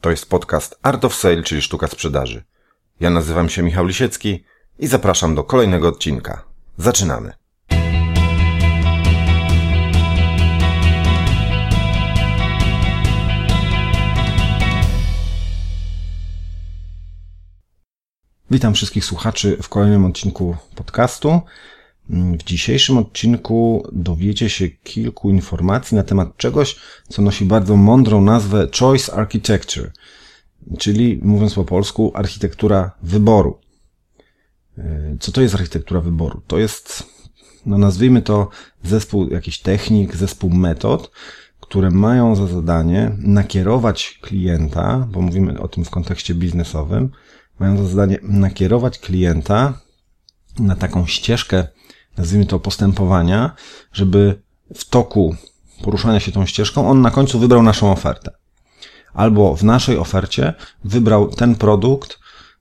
To jest podcast Art of Sale, czyli sztuka sprzedaży. Ja nazywam się Michał Lisiecki i zapraszam do kolejnego odcinka. Zaczynamy. Witam wszystkich słuchaczy w kolejnym odcinku podcastu. W dzisiejszym odcinku dowiecie się kilku informacji na temat czegoś, co nosi bardzo mądrą nazwę Choice Architecture, czyli mówiąc po polsku, architektura wyboru. Co to jest architektura wyboru? To jest, no nazwijmy to zespół jakichś technik, zespół metod, które mają za zadanie nakierować klienta, bo mówimy o tym w kontekście biznesowym, mają za zadanie nakierować klienta na taką ścieżkę nazwijmy to, postępowania, żeby w toku poruszania się tą ścieżką on na końcu wybrał naszą ofertę. Albo w naszej ofercie wybrał ten produkt,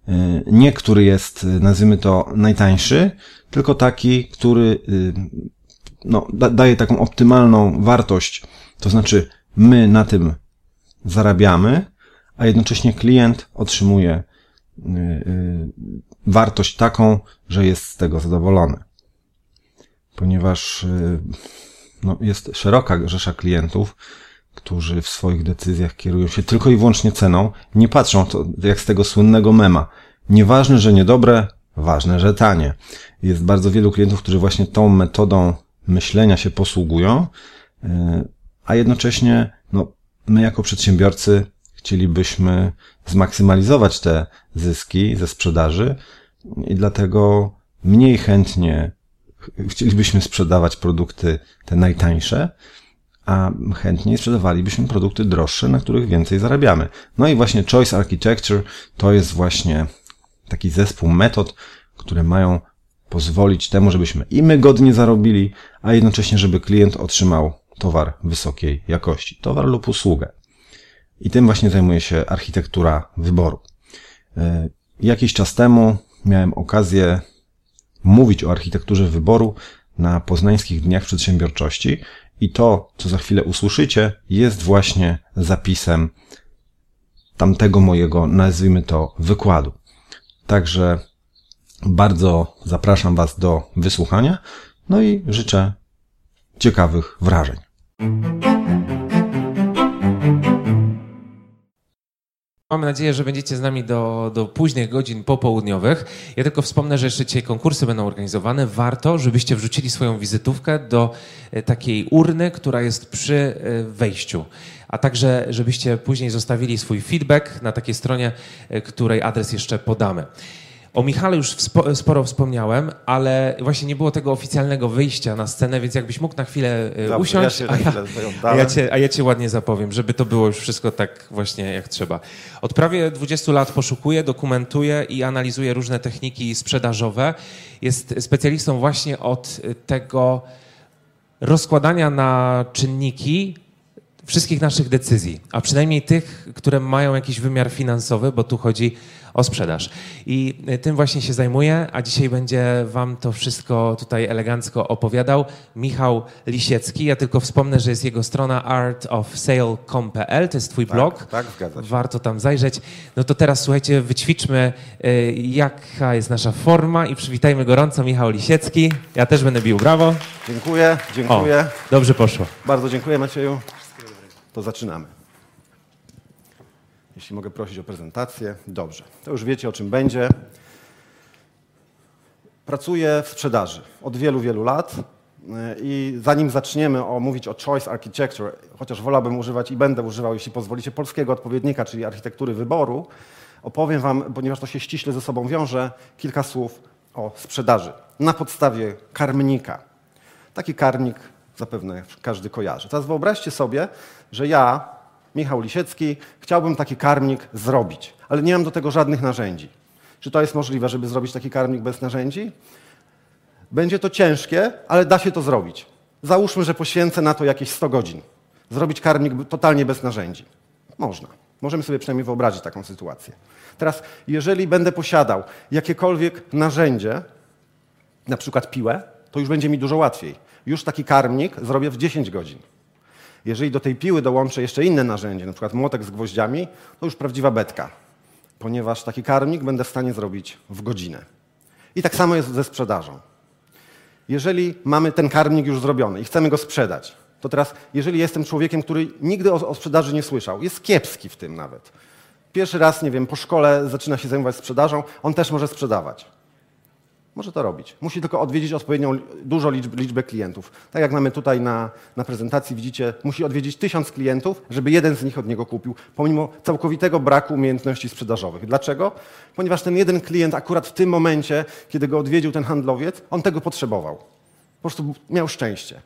y, nie który jest, nazwijmy to, najtańszy, tylko taki, który y, no, daje taką optymalną wartość. To znaczy, my na tym zarabiamy, a jednocześnie klient otrzymuje y, wartość taką, że jest z tego zadowolony ponieważ y, no, jest szeroka rzesza klientów, którzy w swoich decyzjach kierują się tylko i wyłącznie ceną, nie patrzą to jak z tego słynnego mema. Nieważne, że niedobre, ważne, że tanie. Jest bardzo wielu klientów, którzy właśnie tą metodą myślenia się posługują, y, a jednocześnie no, my jako przedsiębiorcy chcielibyśmy zmaksymalizować te zyski ze sprzedaży i dlatego mniej chętnie chcielibyśmy sprzedawać produkty te najtańsze, a chętniej sprzedawalibyśmy produkty droższe, na których więcej zarabiamy. No i właśnie Choice Architecture to jest właśnie taki zespół metod, które mają pozwolić temu, żebyśmy i my godnie zarobili, a jednocześnie, żeby klient otrzymał towar wysokiej jakości, towar lub usługę. I tym właśnie zajmuje się architektura wyboru. E, jakiś czas temu miałem okazję mówić o architekturze wyboru na poznańskich dniach przedsiębiorczości i to, co za chwilę usłyszycie, jest właśnie zapisem tamtego mojego, nazwijmy to, wykładu. Także bardzo zapraszam Was do wysłuchania, no i życzę ciekawych wrażeń. Mamy nadzieję, że będziecie z nami do, do późnych godzin popołudniowych. Ja tylko wspomnę, że jeszcze dzisiaj konkursy będą organizowane. Warto, żebyście wrzucili swoją wizytówkę do e, takiej urny, która jest przy e, wejściu. A także, żebyście później zostawili swój feedback na takiej stronie, e, której adres jeszcze podamy. O Michale już sporo wspomniałem, ale właśnie nie było tego oficjalnego wyjścia na scenę, więc jakbyś mógł na chwilę e, usiąść, ja a, ja, a, ja cię, a ja cię ładnie zapowiem, żeby to było już wszystko tak właśnie jak trzeba. Od prawie 20 lat poszukuję, dokumentuję i analizuję różne techniki sprzedażowe. Jest specjalistą właśnie od tego rozkładania na czynniki wszystkich naszych decyzji, a przynajmniej tych, które mają jakiś wymiar finansowy, bo tu chodzi o sprzedaż. I e, tym właśnie się zajmuję, a dzisiaj będzie Wam to wszystko tutaj elegancko opowiadał Michał Lisiecki. Ja tylko wspomnę, że jest jego strona artofsale.com.pl, to jest Twój tak, blog. Tak, zgadza się. Warto tam zajrzeć. No to teraz słuchajcie, wyćwiczmy, e, jaka jest nasza forma i przywitajmy gorąco Michał Lisiecki. Ja też będę bił brawo. Dziękuję, dziękuję. O, dobrze poszło. Bardzo dziękuję Macieju. To zaczynamy. Jeśli mogę prosić o prezentację. Dobrze. To już wiecie, o czym będzie. Pracuję w sprzedaży od wielu, wielu lat. I zanim zaczniemy o, mówić o choice architecture, chociaż wolałbym używać i będę używał, jeśli pozwolicie, polskiego odpowiednika, czyli architektury wyboru, opowiem Wam, ponieważ to się ściśle ze sobą wiąże, kilka słów o sprzedaży na podstawie karmnika. Taki karmnik zapewne każdy kojarzy. Teraz wyobraźcie sobie, że ja Michał Lisiecki, chciałbym taki karmnik zrobić, ale nie mam do tego żadnych narzędzi. Czy to jest możliwe, żeby zrobić taki karmnik bez narzędzi? Będzie to ciężkie, ale da się to zrobić. Załóżmy, że poświęcę na to jakieś 100 godzin. Zrobić karmnik totalnie bez narzędzi. Można. Możemy sobie przynajmniej wyobrazić taką sytuację. Teraz, jeżeli będę posiadał jakiekolwiek narzędzie, na przykład piłę, to już będzie mi dużo łatwiej. Już taki karmnik zrobię w 10 godzin. Jeżeli do tej piły dołączę jeszcze inne narzędzie, na przykład młotek z gwoździami, to już prawdziwa betka, ponieważ taki karmik będę w stanie zrobić w godzinę. I tak samo jest ze sprzedażą. Jeżeli mamy ten karmnik już zrobiony i chcemy go sprzedać, to teraz, jeżeli jestem człowiekiem, który nigdy o, o sprzedaży nie słyszał, jest kiepski w tym nawet, pierwszy raz, nie wiem, po szkole zaczyna się zajmować sprzedażą, on też może sprzedawać. Może to robić. Musi tylko odwiedzić odpowiednią dużą liczbę klientów. Tak jak mamy tutaj na, na prezentacji, widzicie, musi odwiedzić tysiąc klientów, żeby jeden z nich od niego kupił, pomimo całkowitego braku umiejętności sprzedażowych. Dlaczego? Ponieważ ten jeden klient akurat w tym momencie, kiedy go odwiedził ten handlowiec, on tego potrzebował. Po prostu miał szczęście.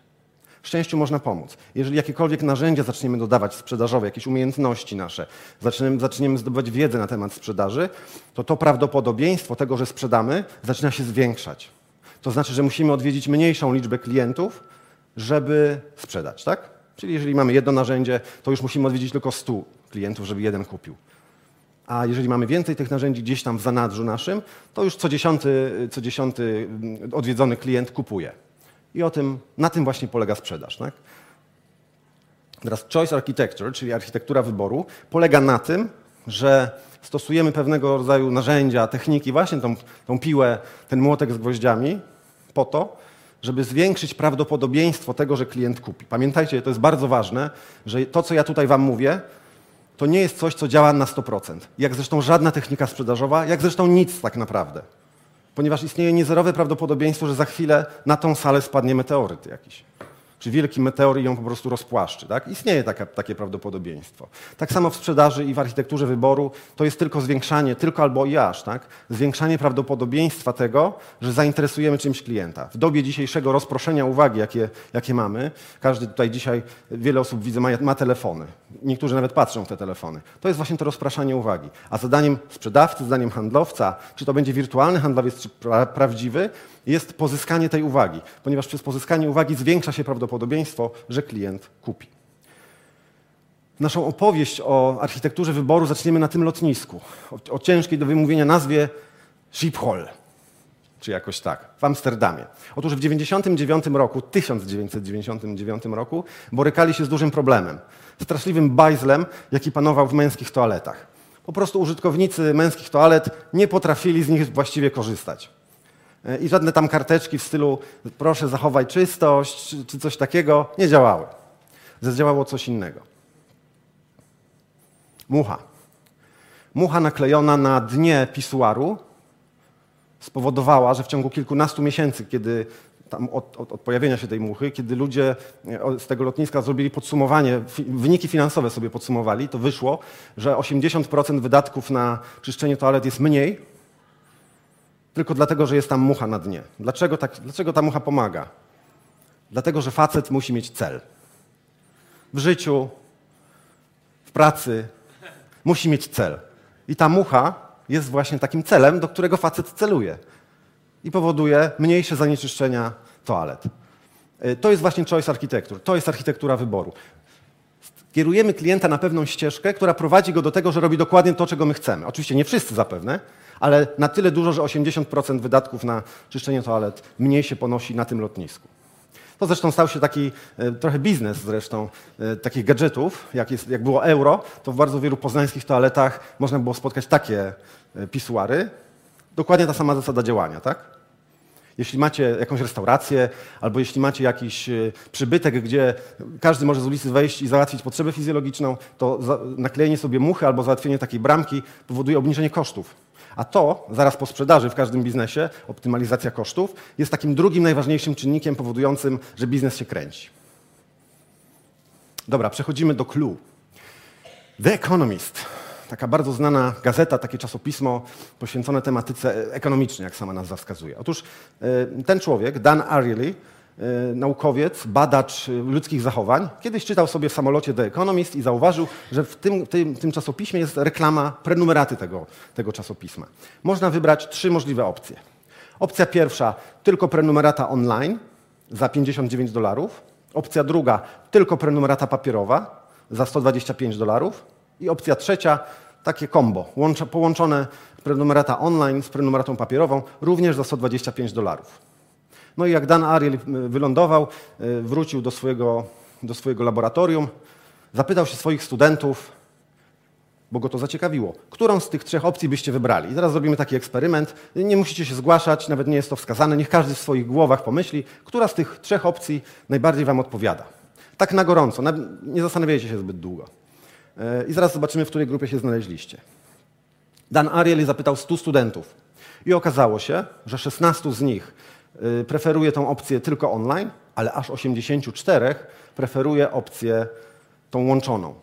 Szczęściu można pomóc. Jeżeli jakiekolwiek narzędzia zaczniemy dodawać sprzedażowe, jakieś umiejętności nasze, zaczniemy, zaczniemy zdobywać wiedzę na temat sprzedaży, to to prawdopodobieństwo tego, że sprzedamy, zaczyna się zwiększać. To znaczy, że musimy odwiedzić mniejszą liczbę klientów, żeby sprzedać, tak? Czyli jeżeli mamy jedno narzędzie, to już musimy odwiedzić tylko 100 klientów, żeby jeden kupił. A jeżeli mamy więcej tych narzędzi gdzieś tam w zanadrzu naszym, to już co dziesiąty, co dziesiąty odwiedzony klient kupuje. I o tym, na tym właśnie polega sprzedaż. Tak? Teraz choice architecture, czyli architektura wyboru, polega na tym, że stosujemy pewnego rodzaju narzędzia, techniki, właśnie tą, tą piłę, ten młotek z gwoździami, po to, żeby zwiększyć prawdopodobieństwo tego, że klient kupi. Pamiętajcie, to jest bardzo ważne, że to, co ja tutaj Wam mówię, to nie jest coś, co działa na 100%. Jak zresztą żadna technika sprzedażowa, jak zresztą nic tak naprawdę ponieważ istnieje niezerowe prawdopodobieństwo, że za chwilę na tą salę spadnie meteoryt jakiś czy wielki meteor ją po prostu rozpłaszczy. Tak? Istnieje taka, takie prawdopodobieństwo. Tak samo w sprzedaży i w architekturze wyboru to jest tylko zwiększanie, tylko albo i aż, tak? zwiększanie prawdopodobieństwa tego, że zainteresujemy czymś klienta. W dobie dzisiejszego rozproszenia uwagi, jakie, jakie mamy, każdy tutaj dzisiaj, wiele osób widzę ma, ma telefony. Niektórzy nawet patrzą w te telefony. To jest właśnie to rozpraszanie uwagi. A zadaniem sprzedawcy, zadaniem handlowca, czy to będzie wirtualny handlowiec, czy pra prawdziwy, jest pozyskanie tej uwagi, ponieważ przez pozyskanie uwagi zwiększa się prawdopodobieństwo, że klient kupi. Naszą opowieść o architekturze wyboru zaczniemy na tym lotnisku, o, o ciężkiej do wymówienia nazwie Schiphol, czy jakoś tak, w Amsterdamie. Otóż w 1999 roku, 1999 roku borykali się z dużym problemem, straszliwym bajzlem, jaki panował w męskich toaletach. Po prostu użytkownicy męskich toalet nie potrafili z nich właściwie korzystać. I żadne tam karteczki w stylu proszę zachowaj czystość czy coś takiego nie działały. Zadziałało coś innego. Mucha. Mucha naklejona na dnie pisuaru spowodowała, że w ciągu kilkunastu miesięcy, kiedy tam od, od, od, pojawienia się tej muchy, kiedy ludzie e, z tego lotniska zrobili podsumowanie, wyniki finansowe sobie podsumowali, to wyszło, że 80% wydatków na czyszczenie toalet jest mniej tylko dlatego, że jest tam mucha na dnie. Dlaczego, tak, dlaczego ta mucha pomaga? Dlatego, że facet musi mieć cel. W życiu, w pracy musi mieć cel. I ta mucha jest właśnie takim celem, do którego facet celuje. I powoduje mniejsze zanieczyszczenia toalet. Y, to jest właśnie choice architecture, to jest architektura wyboru. Kierujemy klienta na pewną ścieżkę, która prowadzi go do tego, że robi dokładnie to, czego my chcemy. Oczywiście nie wszyscy zapewne, ale na tyle dużo, że 80% wydatków na czyszczenie toalet mniej się ponosi na tym lotnisku. To zresztą stał się taki e, trochę biznes zresztą e, takich gadżetów, jak, jest, jak było euro, to w bardzo wielu poznańskich toaletach można było spotkać takie e, pisuary. Dokładnie ta sama zasada działania, tak? Jeśli macie jakąś restaurację, albo jeśli macie jakiś przybytek, gdzie każdy może z ulicy wejść i załatwić potrzebę fizjologiczną, to naklejenie sobie muchy albo załatwienie takiej bramki powoduje obniżenie kosztów. A to, zaraz po sprzedaży w każdym biznesie, optymalizacja kosztów, jest takim drugim najważniejszym czynnikiem powodującym, że biznes się kręci. Dobra, przechodzimy do clue. The Economist. Taka bardzo znana gazeta, takie czasopismo poświęcone tematyce ekonomicznej, jak sama nazwa wskazuje. Otóż e, ten człowiek, Dan Ariely, naukowiec, badacz ludzkich zachowań, kiedyś czytał sobie w samolocie The Economist i zauważył, że w tym, tym, tym czasopiśmie jest reklama prenumeraty tego, tego czasopisma. Można wybrać trzy możliwe opcje. Opcja pierwsza, tylko prenumerata online za 59 dolarów. Opcja druga, tylko prenumerata papierowa za 125 dolarów. I opcja trzecia, takie combo, połączone prenumerata online z prenumeratą papierową, również za 125 dolarów. No i jak Dan Ariel e, wylądował, e, wrócił do swojego do swojego laboratorium, zapytał się swoich studentów, bo go to zaciekawiło, którą z tych trzech opcji byście wybrali. I teraz zrobimy taki eksperyment. Nie musicie się zgłaszać, nawet nie jest to wskazane. Niech każdy w swoich głowach pomyśli, która z tych trzech opcji najbardziej wam odpowiada. Tak na gorąco, nie zastanawiajcie się zbyt długo. E, I zaraz zobaczymy, w której grupie się znaleźliście. Dan Ariely zapytał 100 studentów i okazało się, że 16 z nich y, preferuje tą opcję tylko online, ale aż 84 preferuje opcję tą łączoną.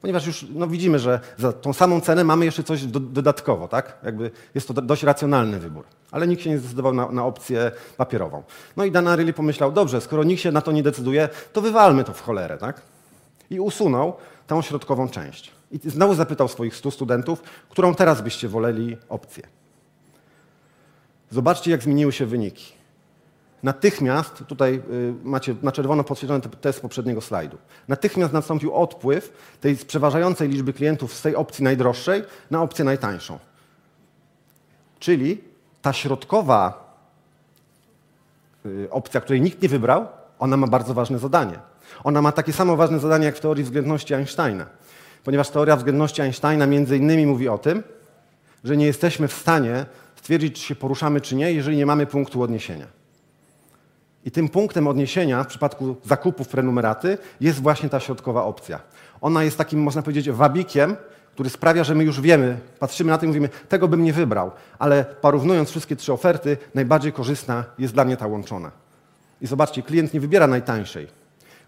Ponieważ już no, widzimy, że za tą samą cenę mamy jeszcze coś do, dodatkowo, tak? Jakby jest to dość racjonalny wybór. Ale nikt się nie zdecydował na, na opcję papierową. No i Dan Ariely pomyślał, dobrze, skoro nikt się na to nie decyduje, to wywalmy to w cholerę, tak? I usunął tą środkową część. I znowu zapytał swoich 100 studentów, którą teraz byście woleli opcję. Zobaczcie, jak zmieniły się wyniki. Natychmiast, tutaj y, macie na czerwono podświetlony test poprzedniego slajdu, natychmiast nastąpił odpływ tej przeważającej liczby klientów z tej opcji najdroższej na opcję najtańszą. Czyli ta środkowa y, opcja, której nikt nie wybrał, ona ma bardzo ważne zadanie. Ona ma takie samo ważne zadanie jak w teorii względności Einsteina. Ponieważ teoria względności Einsteina między innymi mówi o tym, że nie jesteśmy w stanie stwierdzić, czy się poruszamy, czy nie, jeżeli nie mamy punktu odniesienia. I tym punktem odniesienia w przypadku zakupów prenumeraty jest właśnie ta środkowa opcja. Ona jest takim, można powiedzieć, wabikiem, który sprawia, że my już wiemy, patrzymy na to i mówimy, tego bym nie wybrał, ale porównując wszystkie trzy oferty, najbardziej korzystna jest dla mnie ta łączona. I zobaczcie, klient nie wybiera najtańszej.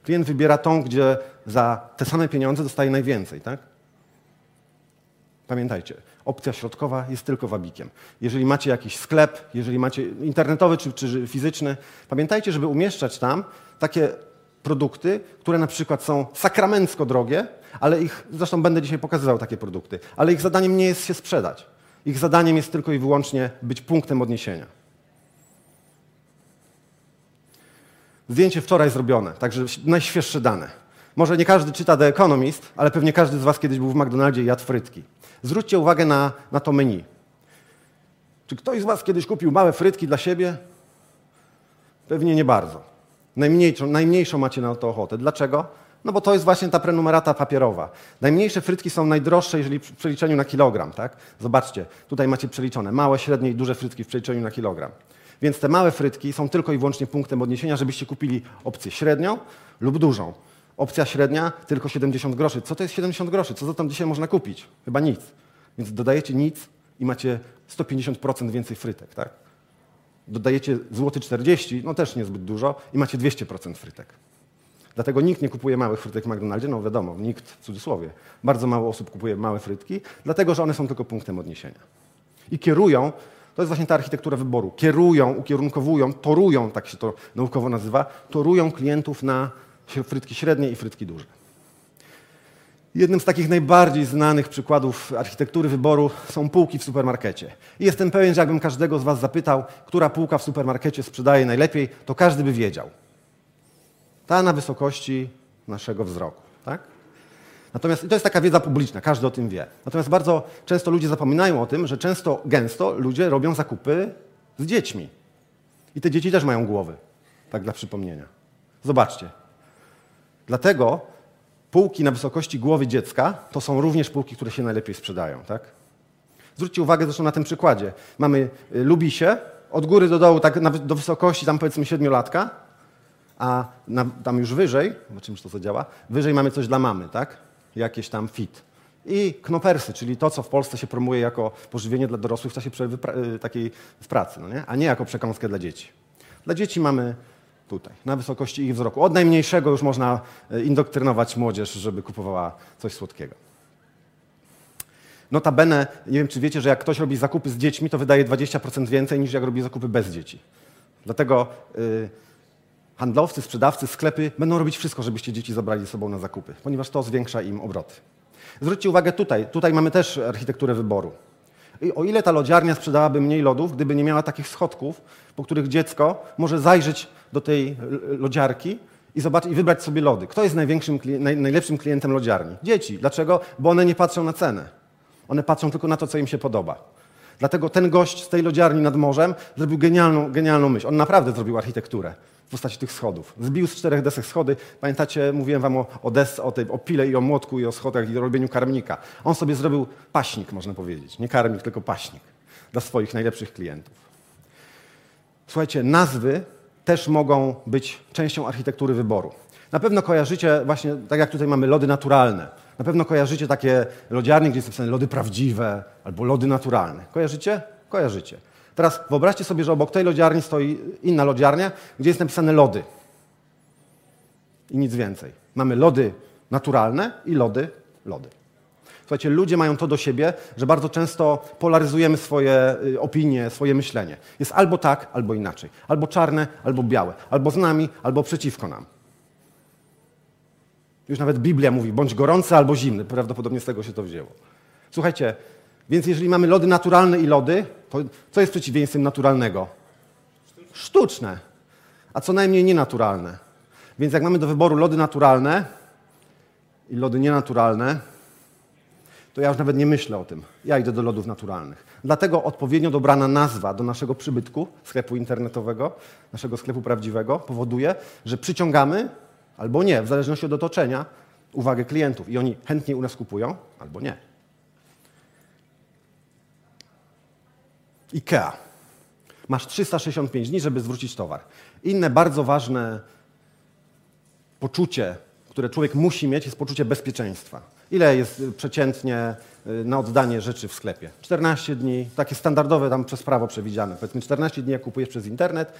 Klient wybiera tą, gdzie za te same pieniądze dostaje najwięcej, tak? Pamiętajcie, opcja środkowa jest tylko wabikiem. Jeżeli macie jakiś sklep, jeżeli macie internetowy czy, czy fizyczny, pamiętajcie, żeby umieszczać tam takie produkty, które na przykład są sakramencko drogie, ale ich, zresztą będę dzisiaj pokazywał takie produkty, ale ich zadaniem nie jest się sprzedać. Ich zadaniem jest tylko i wyłącznie być punktem odniesienia. Zdjęcie wczoraj zrobione, także najświeższe dane. Może nie każdy czyta The Economist, ale pewnie każdy z Was kiedyś był w McDonaldzie i jadł frytki. Zwróćcie uwagę na, na to menu. Czy ktoś z Was kiedyś kupił małe frytki dla siebie? Pewnie nie bardzo. Najmniejszą, najmniejszą macie na to ochotę. Dlaczego? No bo to jest właśnie ta prenumerata papierowa. Najmniejsze frytki są najdroższe, jeżeli w przeliczeniu na kilogram. Tak? Zobaczcie, tutaj macie przeliczone małe, średnie i duże frytki w przeliczeniu na kilogram. Więc te małe frytki są tylko i wyłącznie punktem odniesienia, żebyście kupili opcję średnią lub dużą. Opcja średnia tylko 70 groszy. Co to jest 70 groszy? Co za tam dzisiaj można kupić? Chyba nic. Więc dodajecie nic i macie 150% więcej frytek, tak? Dodajecie złoty 40, no też niezbyt dużo i macie 200% frytek. Dlatego nikt nie kupuje małych frytek w McDonaldzie, no wiadomo, nikt w cudzysłowie. Bardzo mało osób kupuje małe frytki, dlatego że one są tylko punktem odniesienia. I kierują, to jest właśnie ta architektura wyboru, kierują, ukierunkowują, torują, tak się to naukowo nazywa, torują klientów na frytki średnie i frytki duże. Jednym z takich najbardziej znanych przykładów architektury wyboru są półki w supermarkecie. I jestem pewien, że jakbym każdego z Was zapytał, która półka w supermarkecie sprzedaje najlepiej, to każdy by wiedział. Ta na wysokości naszego wzroku. Tak? Natomiast to jest taka wiedza publiczna, każdy o tym wie. Natomiast bardzo często ludzie zapominają o tym, że często, gęsto ludzie robią zakupy z dziećmi. I te dzieci też mają głowy, tak dla przypomnienia. Zobaczcie, Dlatego półki na wysokości głowy dziecka to są również półki, które się najlepiej sprzedają. Tak? Zwróćcie uwagę zresztą na tym przykładzie. Mamy y, Lubisie, od góry do dołu, tak do wysokości tam powiedzmy siedmiolatka, a na, tam już wyżej, zobaczymy, czy to zadziała, wyżej mamy coś dla mamy, tak? Jakieś tam fit. I knopersy, czyli to, co w Polsce się promuje jako pożywienie dla dorosłych w czasie przerwy y, takiej w pracy, no nie? a nie jako przekąskę dla dzieci. Dla dzieci mamy tutaj, na wysokości ich wzroku. Od najmniejszego już można e, indoktrynować młodzież, żeby kupowała coś słodkiego. Notabene, nie wiem czy wiecie, że jak ktoś robi zakupy z dziećmi, to wydaje 20% więcej niż jak robi zakupy bez dzieci. Dlatego y, handlowcy, sprzedawcy, sklepy będą robić wszystko, żebyście dzieci zabrali ze sobą na zakupy, ponieważ to zwiększa im obroty. Zwróćcie uwagę tutaj, tutaj mamy też architekturę wyboru. I o ile ta lodziarnia sprzedałaby mniej lodów, gdyby nie miała takich schodków, po których dziecko może zajrzeć do tej lodziarki i, zobaczyć, i wybrać sobie lody. Kto jest największym, naj, najlepszym klientem lodziarni? Dzieci. Dlaczego? Bo one nie patrzą na cenę. One patrzą tylko na to, co im się podoba. Dlatego ten gość z tej lodziarni nad morzem zrobił genialną, genialną myśl. On naprawdę zrobił architekturę. postaci tych schodów. Zbił z czterech desek schody. Pamiętacie, mówiłem wam o, o, o, tej, o pile i o młotku i o schodach i o robieniu karmnika. On sobie zrobił paśnik, można powiedzieć. Nie karmnik, tylko paśnik dla swoich najlepszych klientów. Słuchajcie, nazwy też mogą być częścią architektury wyboru. Na pewno kojarzycie właśnie, tak jak tutaj mamy lody naturalne. Na pewno kojarzycie takie lodziarnie, gdzie jest napisane lody prawdziwe albo lody naturalne. Kojarzycie? Kojarzycie. Teraz wyobraźcie sobie, że obok tej lodziarni stoi inna lodziarnia, gdzie jest napisane lody. I nic więcej. Mamy lody naturalne i lody, lody. Słuchajcie, ludzie mają to do siebie, że bardzo często polaryzujemy swoje y, opinie, swoje myślenie. Jest albo tak, albo inaczej. Albo czarne, albo białe. Albo z nami, albo przeciwko nam. Już nawet Biblia mówi, bądź gorący albo zimny. Prawdopodobnie z tego się to wzięło. Słuchajcie, więc jeżeli mamy lody naturalne i lody, to co jest przeciwieństwem naturalnego? Sztuczne, a co najmniej nienaturalne. Więc jak mamy do wyboru lody naturalne i lody nienaturalne, to ja już nawet nie myślę o tym. Ja idę do lodów naturalnych. Dlatego odpowiednio dobrana nazwa do naszego przybytku, sklepu internetowego, naszego sklepu prawdziwego, powoduje, że przyciągamy albo nie, w zależności od otoczenia, uwagę klientów i oni chętnie u nas kupują albo nie. IKEA. Masz 365 dni, żeby zwrócić towar. Inne bardzo ważne poczucie, które człowiek musi mieć, jest poczucie bezpieczeństwa. Ile jest przeciętnie y, na oddanie rzeczy w sklepie? 14 dni, takie standardowe tam przez prawo przewidziane. Powiedzmy 14 dni, jak kupujesz przez internet.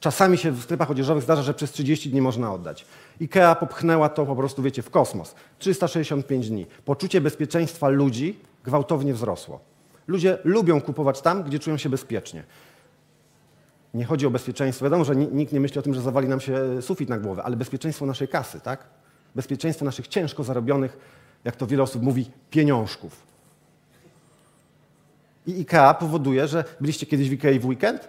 Czasami się w sklepach odzieżowych zdarza, że przez 30 dni można oddać. IKEA popchnęła to po prostu, wiecie, w kosmos. 365 dni. Poczucie bezpieczeństwa ludzi gwałtownie wzrosło. Ludzie lubią kupować tam, gdzie czują się bezpiecznie. Nie chodzi o bezpieczeństwo. Wiadomo, że nikt nie myśli o tym, że zawali nam się sufit na głowę, ale bezpieczeństwo naszej kasy, tak? Bezpieczeństwo naszych ciężko zarobionych, jak to wiele osób mówi, pieniążków. I IKEA powoduje, że byliście kiedyś w IKEA w weekend?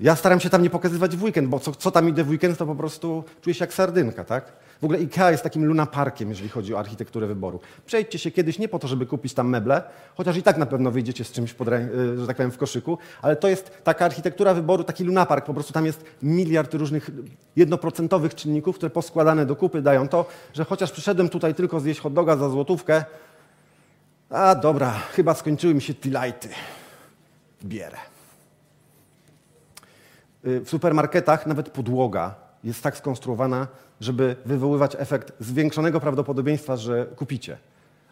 Ja staram się tam nie pokazywać w weekend, bo co, co tam idę w weekend, to po prostu czuję się jak sardynka, tak? W ogóle IKEA jest takim lunaparkiem, jeżeli chodzi o architekturę wyboru. Przejdźcie się kiedyś nie po to, żeby kupić tam meble, chociaż i tak na pewno wyjdziecie z czymś, pod, że tak powiem, w koszyku, ale to jest taka architektura wyboru, taki lunapark. Po prostu tam jest miliard różnych jednoprocentowych czynników, które poskładane do kupy dają to, że chociaż przyszedłem tutaj tylko zjeść hot doga za złotówkę, a dobra, chyba skończyły mi się tilajty. Bierę. Y, w supermarketach nawet podłoga jest tak skonstruowana, żeby wywoływać efekt zwiększonego prawdopodobieństwa, że kupicie.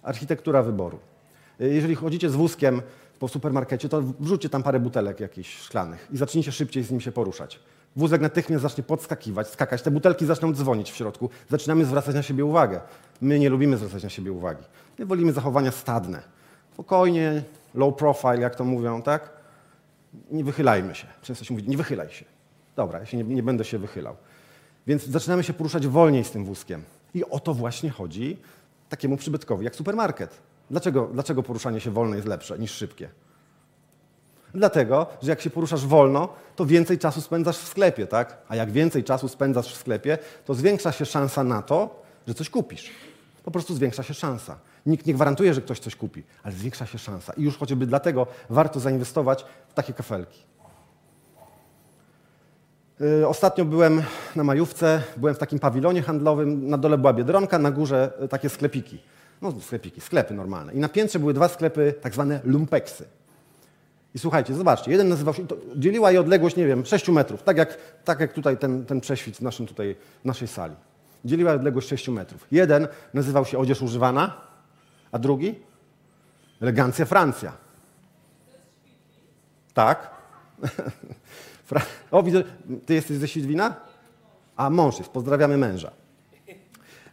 Architektura wyboru. Y, jeżeli chodzicie z wózkiem po supermarkecie, to wrzućcie tam parę butelek jakichś szklanych i zacznijcie szybciej z nim się poruszać. Wózek natychmiast zacznie podskakiwać, skakać, te butelki zaczną dzwonić w środku, zaczynamy zwracać na siebie uwagę. My nie lubimy zwracać na siebie uwagi. My wolimy zachowania stadne. Spokojnie, low profile, jak to mówią, tak? Nie wychylajmy się. Często się mówi, nie wychylaj się. Dobra, ja się nie, nie będę się wychylał. Więc zaczynamy się poruszać wolniej z tym wózkiem. I o to właśnie chodzi takiemu przybytkowi jak supermarket. Dlaczego, dlaczego poruszanie się wolno jest lepsze niż szybkie? Dlatego, że jak się poruszasz wolno, to więcej czasu spędzasz w sklepie, tak? A jak więcej czasu spędzasz w sklepie, to zwiększa się szansa na to, że coś kupisz. Po prostu zwiększa się szansa. Nikt nie gwarantuje, że ktoś coś kupi, ale zwiększa się szansa. I już choćby dlatego warto zainwestować w takie kafelki. Y, ostatnio byłem na majówce, byłem w takim pawilonie handlowym, na dole była Biedronka, na górze y, takie sklepiki. No sklepiki, sklepy normalne. I na piętrze były dwa sklepy, tak zwane lumpeksy. I słuchajcie, zobaczcie, jeden nazywał się, dzieliła je odległość, nie wiem, 6 metrów, tak jak, tak jak tutaj ten, ten prześwit w, naszym tutaj, naszej sali. Dzieliła odległość 6 metrów. Jeden nazywał się odzież używana, a drugi? Elegancja Francja. Tak. O, widzę, ty jesteś ze Sidwina? A mąż jest, pozdrawiamy męża.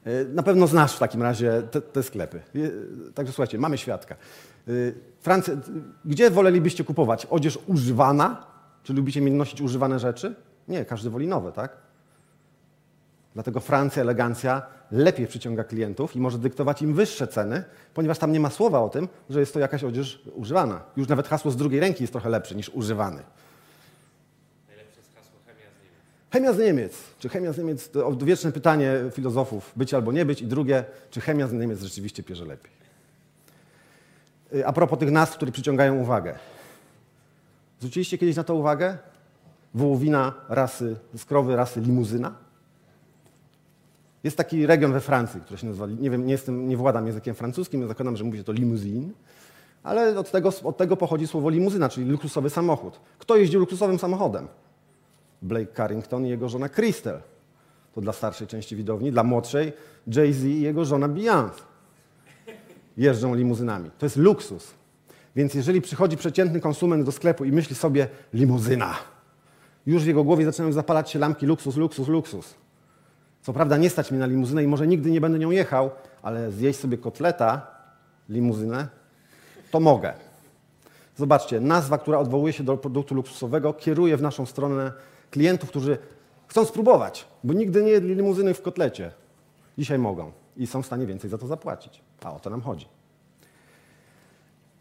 E, na pewno znasz w takim razie te, te sklepy. Także słuchajcie, mamy świadka. E, Francja, gdzie wolelibyście kupować? Odzież używana? Czy lubicie nosić używane rzeczy? Nie, każdy woli nowe, tak? Dlatego Francja, elegancja lepiej przyciąga klientów i może dyktować im wyższe ceny, ponieważ tam nie ma słowa o tym, że jest to jakaś odzież używana. Już nawet hasło z drugiej ręki jest trochę lepsze niż używany. Chemia z Niemiec. Czy chemia z Niemiec, to odwieczne pytanie filozofów, być albo nie być. I drugie, czy chemia z Niemiec rzeczywiście pierze lepiej. Y, a propos tych nazw, które przyciągają uwagę. Zwróciliście kiedyś na to uwagę? wołowina rasy, z krowy rasy limuzyna. Jest taki region we Francji, który się nazywa, nie wiem, nie, jestem, nie władam językiem francuskim, zakładam, że mówi się to limuzin, ale od tego, od tego pochodzi słowo limuzyna, czyli luksusowy samochód. Kto jeździł luksusowym samochodem? Blake Carrington i jego żona Crystal. To dla starszej części widowni, dla młodszej Jay-Z i jego żona Beyoncé. Jeżdżą limuzynami. To jest luksus. Więc jeżeli przychodzi przeciętny konsument do sklepu i myśli sobie limuzyna, już w jego głowie zaczynają zapalać się lampki luksus, luksus, luksus. Co prawda nie stać mnie na limuzynę i może nigdy nie będę nią jechał, ale zjeść sobie kotleta, limuzynę, to mogę. Zobaczcie, nazwa, która odwołuje się do produktu luksusowego, kieruje w naszą stronę klientów, którzy chcą spróbować, bo nigdy nie jedli limuzyny w kotlecie. Dzisiaj mogą i są w stanie więcej za to zapłacić. A o to nam chodzi.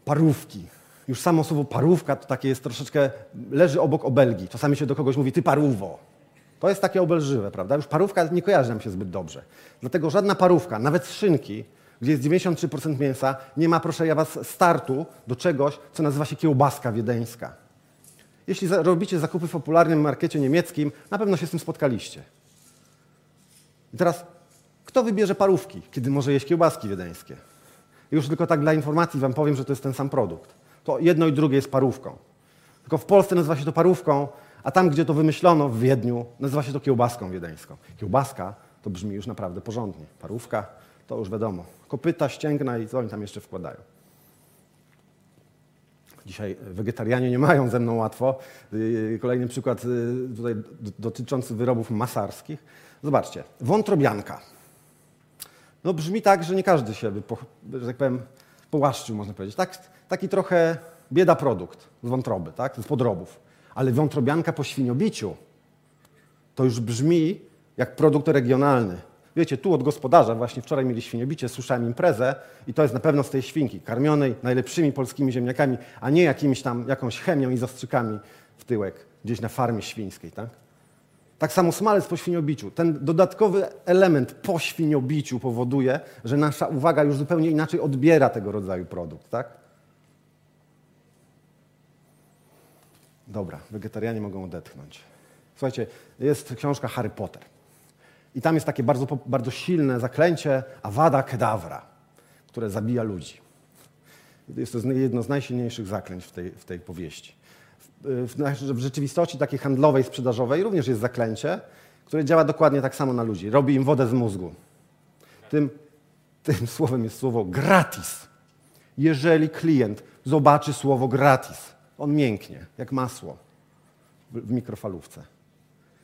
Parówki. Już samo słowo parówka to takie jest troszeczkę, leży obok obelgi. Czasami się do kogoś mówi, ty parówo. To jest takie obelżywe, prawda? Już parówka nie kojarzy nam się zbyt dobrze. Dlatego żadna parówka, nawet szynki, gdzie jest 93% mięsa, nie ma, proszę ja was, startu do czegoś, co nazywa się kiełbaska wiedeńska. Jeśli robicie zakupy w popularnym markecie niemieckim, na pewno się z tym spotkaliście. I teraz, kto wybierze parówki, kiedy może jeść kiełbaski wiedeńskie? Już tylko tak dla informacji wam powiem, że to jest ten sam produkt. To jedno i drugie jest parówką. Tylko w Polsce nazywa się to parówką, a tam, gdzie to wymyślono w Wiedniu, nazywa się to kiełbaską wiedeńską. Kiełbaska to brzmi już naprawdę porządnie. Parówka to już wiadomo. Kopyta, ścięgna i co oni tam jeszcze wkładają. Dzisiaj wegetarianie nie mają ze mną łatwo. Y, kolejny przykład y, tutaj dotyczący wyrobów masarskich. Zobaczcie, wątrobianka. No brzmi tak, że nie każdy się, że tak powiem, połaszczył, można powiedzieć. Tak, taki trochę bieda produkt z wątroby, tak? z podrobów. Ale wątrobianka po świniobiciu to już brzmi jak produkt regionalny. Wiecie, tu od gospodarza, właśnie wczoraj mieli świniobicie, słyszałem imprezę i to jest na pewno z tej świnki, karmionej najlepszymi polskimi ziemniakami, a nie jakimiś tam, jakąś chemią i zastrzykami w tyłek, gdzieś na farmie świńskiej, tak? Tak samo smalec po świniobiciu. Ten dodatkowy element po świniobiciu powoduje, że nasza uwaga już zupełnie inaczej odbiera tego rodzaju produkt, tak? Dobra, wegetarianie mogą odetchnąć. Słuchajcie, jest książka Harry Potter. I tam jest takie bardzo, bardzo silne zaklęcie Avada Kedavra, które zabija ludzi. Jest to jedno z najsilniejszych zaklęć w tej, w tej powieści. W, w, rzeczywistości takiej handlowej, sprzedażowej również jest zaklęcie, które działa dokładnie tak samo na ludzi. Robi im wodę z mózgu. Tym, tym słowem jest słowo gratis. Jeżeli klient zobaczy słowo gratis, on mięknie, jak masło w mikrofalówce.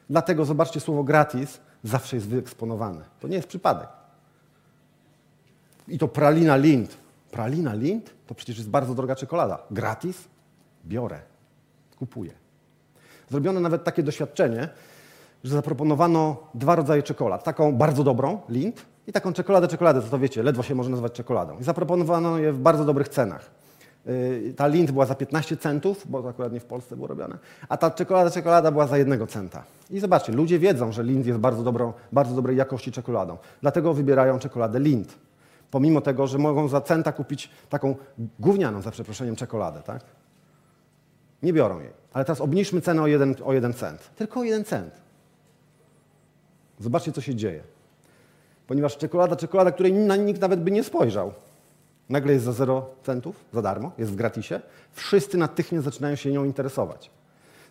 Dlatego zobaczcie słowo gratis zawsze jest wyeksponowane. To nie jest przypadek. I to pralina Lind. Pralina Lind to przecież jest bardzo droga czekolada. Gratis? Biorę. Kupuję. Zrobiono nawet takie doświadczenie, że zaproponowano dwa rodzaje czekolad. Taką bardzo dobrą, Lind, i taką czekoladę, czekoladę, to, to wiecie, ledwo się może nazywać czekoladą. I zaproponowano je w bardzo dobrych cenach. Y, ta Lind była za 15 centów, bo to akurat nie w Polsce było robione, a ta czekolada, czekolada była za jednego centa. I zobaczcie, ludzie wiedzą, że Lind jest bardzo, dobrą, bardzo dobrej jakości czekoladą. Dlatego wybierają czekoladę Lind. Pomimo tego, że mogą za centa kupić taką gównianą, za przeproszeniem, czekoladę, tak? Nie biorą jej. Ale teraz obniżmy cenę o jeden, o jeden cent. Tylko o jeden cent. Zobaczcie, co się dzieje. Ponieważ czekolada, czekolada, której nikt nawet by nie spojrzał, nagle jest za 0 centów, za darmo, jest w gratisie, wszyscy natychmiast zaczynają się nią interesować.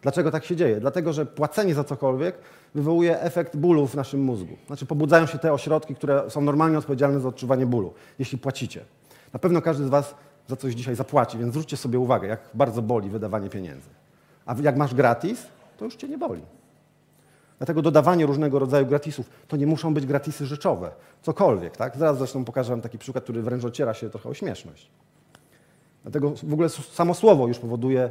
Dlaczego tak się dzieje? Dlatego, że płacenie za cokolwiek wywołuje efekt bólu w naszym mózgu. Znaczy pobudzają się te ośrodki, które są normalnie odpowiedzialne za odczuwanie bólu, jeśli płacicie. Na pewno każdy z Was za coś dzisiaj zapłaci, więc zwróćcie sobie uwagę, jak bardzo boli wydawanie pieniędzy. A jak masz gratis, to już Cię nie boli. Dlatego dodawanie różnego rodzaju gratisów to nie muszą być gratisy rzeczowe, cokolwiek. Tak? Zaraz zresztą pokażę Wam taki przykład, który wręcz ociera się trochę o śmieszność. Dlatego w ogóle samo słowo już powoduje,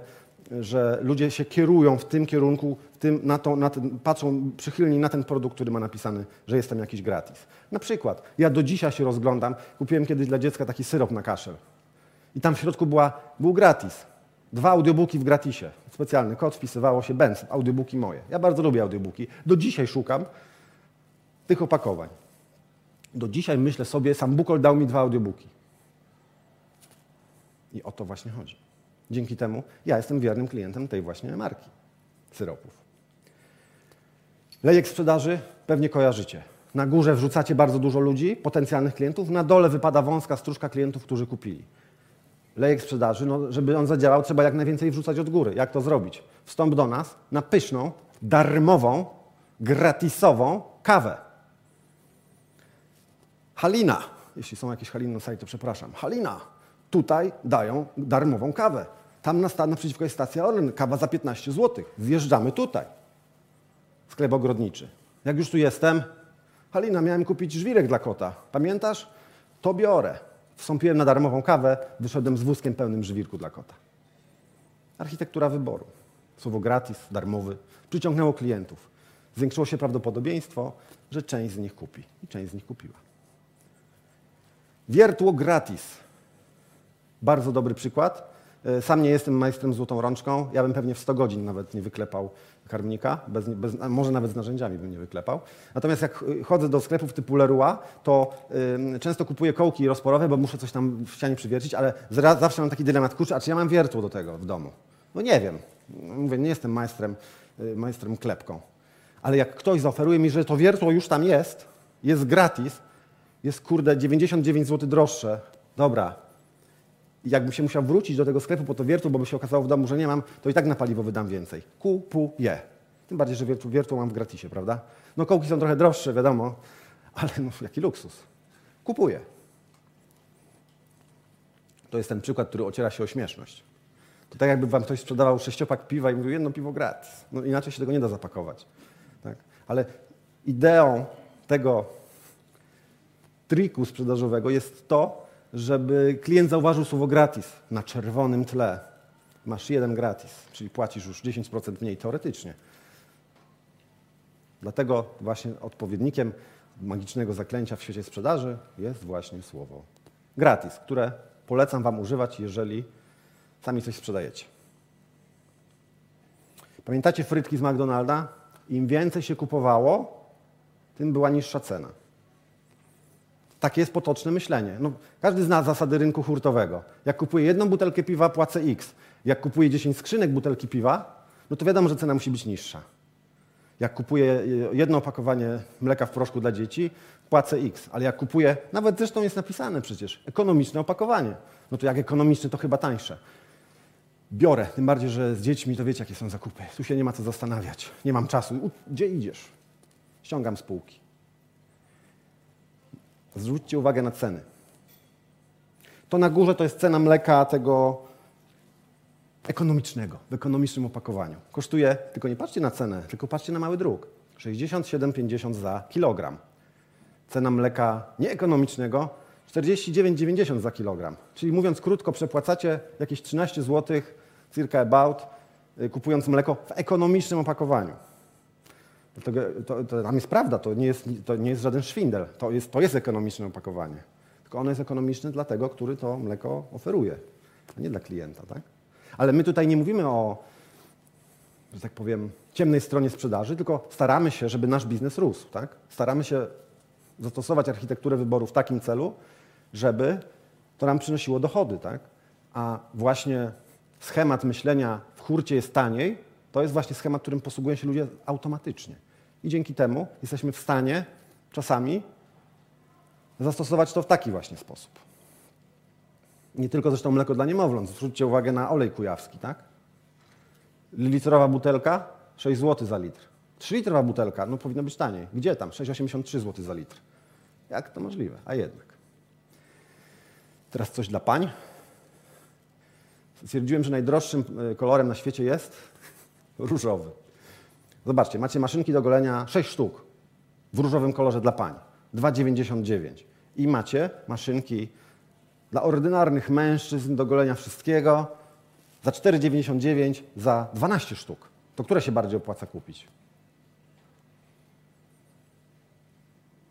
że ludzie się kierują w tym kierunku, w tym, na to, na ten, patrzą przychylniej na ten produkt, który ma napisany, że jest tam jakiś gratis. Na przykład, ja do dzisiaj się rozglądam, kupiłem kiedyś dla dziecka taki syrop na kaszel. I tam w środku była, był gratis. Dwa audiobooki w gratisie. Specjalny kod wpisywało się Benz, audiobooki moje. Ja bardzo lubię audiobooki. Do dzisiaj szukam tych opakowań. Do dzisiaj myślę sobie, sam Bukol dał mi dwa audiobooki. I o to właśnie chodzi. Dzięki temu ja jestem wiernym klientem tej właśnie marki syropów. Lejek sprzedaży pewnie kojarzycie. Na górze wrzucacie bardzo dużo ludzi, potencjalnych klientów, na dole wypada wąska stróżka klientów, którzy kupili. Lejek sprzedaży, no, żeby on zadziałał, trzeba jak najwięcej wrzucać od góry. Jak to zrobić? Wstąp do nas na pyszną, darmową, gratisową kawę. Halina, jeśli są jakieś Haliny na sali, to przepraszam. Halina, tutaj dają darmową kawę. Tam na stan naprzeciwko jest stacja Orlen, kawa za 15 zł. Zjeżdżamy tutaj. Sklep ogrodniczy. Jak już tu jestem, Halina, miałem kupić żwirek dla kota. Pamiętasz? To biorę. Wstąpiłem na darmową kawę, wyszedłem z wózkiem pełnym żwirku dla kota. Architektura wyboru. Słowo gratis, darmowy. Przyciągnęło klientów. Zwiększyło się prawdopodobieństwo, że część z nich kupi. I część z nich kupiła. Wiertło gratis. Bardzo dobry przykład. E, sam nie jestem majstrem złotą rączką. Ja bym pewnie w 100 godzin nawet nie wyklepał karmnika, bez, bez, może nawet z narzędziami bym nie wyklepał. Natomiast jak chodzę do sklepów typu Leroy, to y, często kupuję kołki rozporowe, bo muszę coś tam w ścianie przywiercić, ale zawsze mam taki dylemat, kurczę, a czy ja mam wiertło do tego w domu? No nie wiem. Mówię, nie jestem majstrem, y, majstrem klepką. Ale jak ktoś zaoferuje mi, że to wiertło już tam jest, jest gratis, jest kurde 99 zł droższe, dobra, jakbym się musiał wrócić do tego sklepu po to wiertło, bo by się okazało w domu, że nie mam, to i tak na paliwo wydam więcej. Kupuję. Tym bardziej, że wiertło mam w gratisie, prawda? No kołki są trochę droższe, wiadomo, ale no, jaki luksus. Kupuję. To jest ten przykład, który ociera się o śmieszność. To tak jakby wam ktoś sprzedawał sześciopak piwa i mówił jedno piwo gratis. No inaczej się tego nie da zapakować. Tak? Ale ideą tego triku sprzedażowego jest to, żeby klient zauważył słowo gratis na czerwonym tle. Masz jeden gratis, czyli płacisz już 10% mniej teoretycznie. Dlatego właśnie odpowiednikiem magicznego zaklęcia w świecie sprzedaży jest właśnie słowo gratis, które polecam Wam używać, jeżeli sami coś sprzedajecie. Pamiętacie frytki z McDonalda? Im więcej się kupowało, tym była niższa cena. Takie jest potoczne myślenie. No, każdy zna zasady rynku hurtowego. Jak kupuję jedną butelkę piwa, płacę X. Jak kupuję 10 skrzynek butelki piwa, no to wiadomo, że cena musi być niższa. Jak kupuję e, jedno opakowanie mleka w proszku dla dzieci, płacę X. Ale jak kupuję, nawet zresztą jest napisane przecież, ekonomiczne opakowanie, no to jak ekonomiczne, to chyba tańsze. Biorę, tym bardziej, że z dziećmi to wiecie, jakie są zakupy. Tu się nie ma co zastanawiać. Nie mam czasu. Gdzie idziesz? Ściągam z półki. Zwróćcie uwagę na ceny. To na górze to jest cena mleka tego ekonomicznego, w ekonomicznym opakowaniu. Kosztuje, tylko nie patrzcie na cenę, tylko patrzcie na mały druk. 67,50 za kilogram. Cena mleka nieekonomicznego 49,90 za kilogram. Czyli mówiąc krótko, przepłacacie jakieś 13 zł, circa about, y, kupując mleko w ekonomicznym opakowaniu. Dlatego to, to, tam jest prawda, to nie jest, to nie jest żaden szwindel, to jest, to jest ekonomiczne opakowanie. Tylko ono jest ekonomiczne dla tego, który to mleko oferuje, a nie dla klienta. Tak? Ale my tutaj nie mówimy o, że tak powiem, ciemnej stronie sprzedaży, tylko staramy się, żeby nasz biznes rósł. Tak? Staramy się zastosować architekturę wyboru w takim celu, żeby to nam przynosiło dochody. Tak? A właśnie schemat myślenia w hurcie jest taniej, to jest właśnie schemat, którym posługują się ludzie automatycznie. I dzięki temu jesteśmy w stanie czasami zastosować to w taki właśnie sposób. Nie tylko zresztą mleko dla niemowląt. Zwróćcie uwagę na olej kujawski, tak? Litrowa butelka 6 zł za litr. 3-litrowa butelka, no powinno być taniej. Gdzie tam? 6,83 zł za litr. Jak to możliwe? A jednak. Teraz coś dla pań. Stwierdziłem, że najdroższym e, kolorem na świecie jest różowy. Zobaczcie, macie maszynki do golenia 6 sztuk w różowym kolorze dla pań. 2,99. I macie maszynki dla ordynarnych mężczyzn do golenia wszystkiego za 4,99 za 12 sztuk. To które się bardziej opłaca kupić?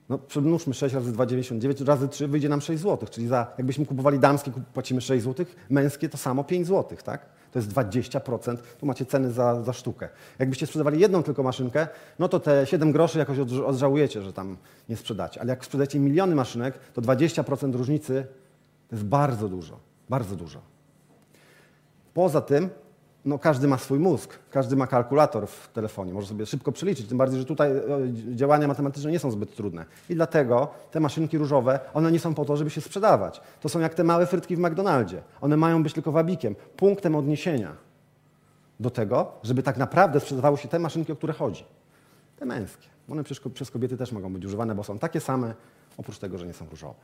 No, przemnóżmy 6 razy 2,99 razy 3 wyjdzie nam 6 zł. Czyli za, jakbyśmy kupowali damskie, płacimy 6 zł, męskie to samo 5 zł, tak? To jest 20%. Tu macie ceny za, za sztukę. Jakbyście sprzedawali jedną tylko maszynkę, no to te 7 groszy jakoś odżałujecie, że tam nie sprzedacie. Ale jak sprzedacie miliony maszynek, to 20% różnicy to jest bardzo dużo. Bardzo dużo. Poza tym no każdy ma swój mózg, każdy ma kalkulator w telefonie, może sobie szybko przeliczyć, tym bardziej, że tutaj e, działania matematyczne nie są zbyt trudne. I dlatego te maszynki różowe, one nie są po to, żeby się sprzedawać. To są jak te małe frytki w McDonaldzie. One mają być tylko wabikiem, punktem odniesienia do tego, żeby tak naprawdę sprzedawały się te maszynki, o które chodzi. Te męskie. One przez, przez kobiety też mogą być używane, bo są takie same, oprócz tego, że nie są różowe.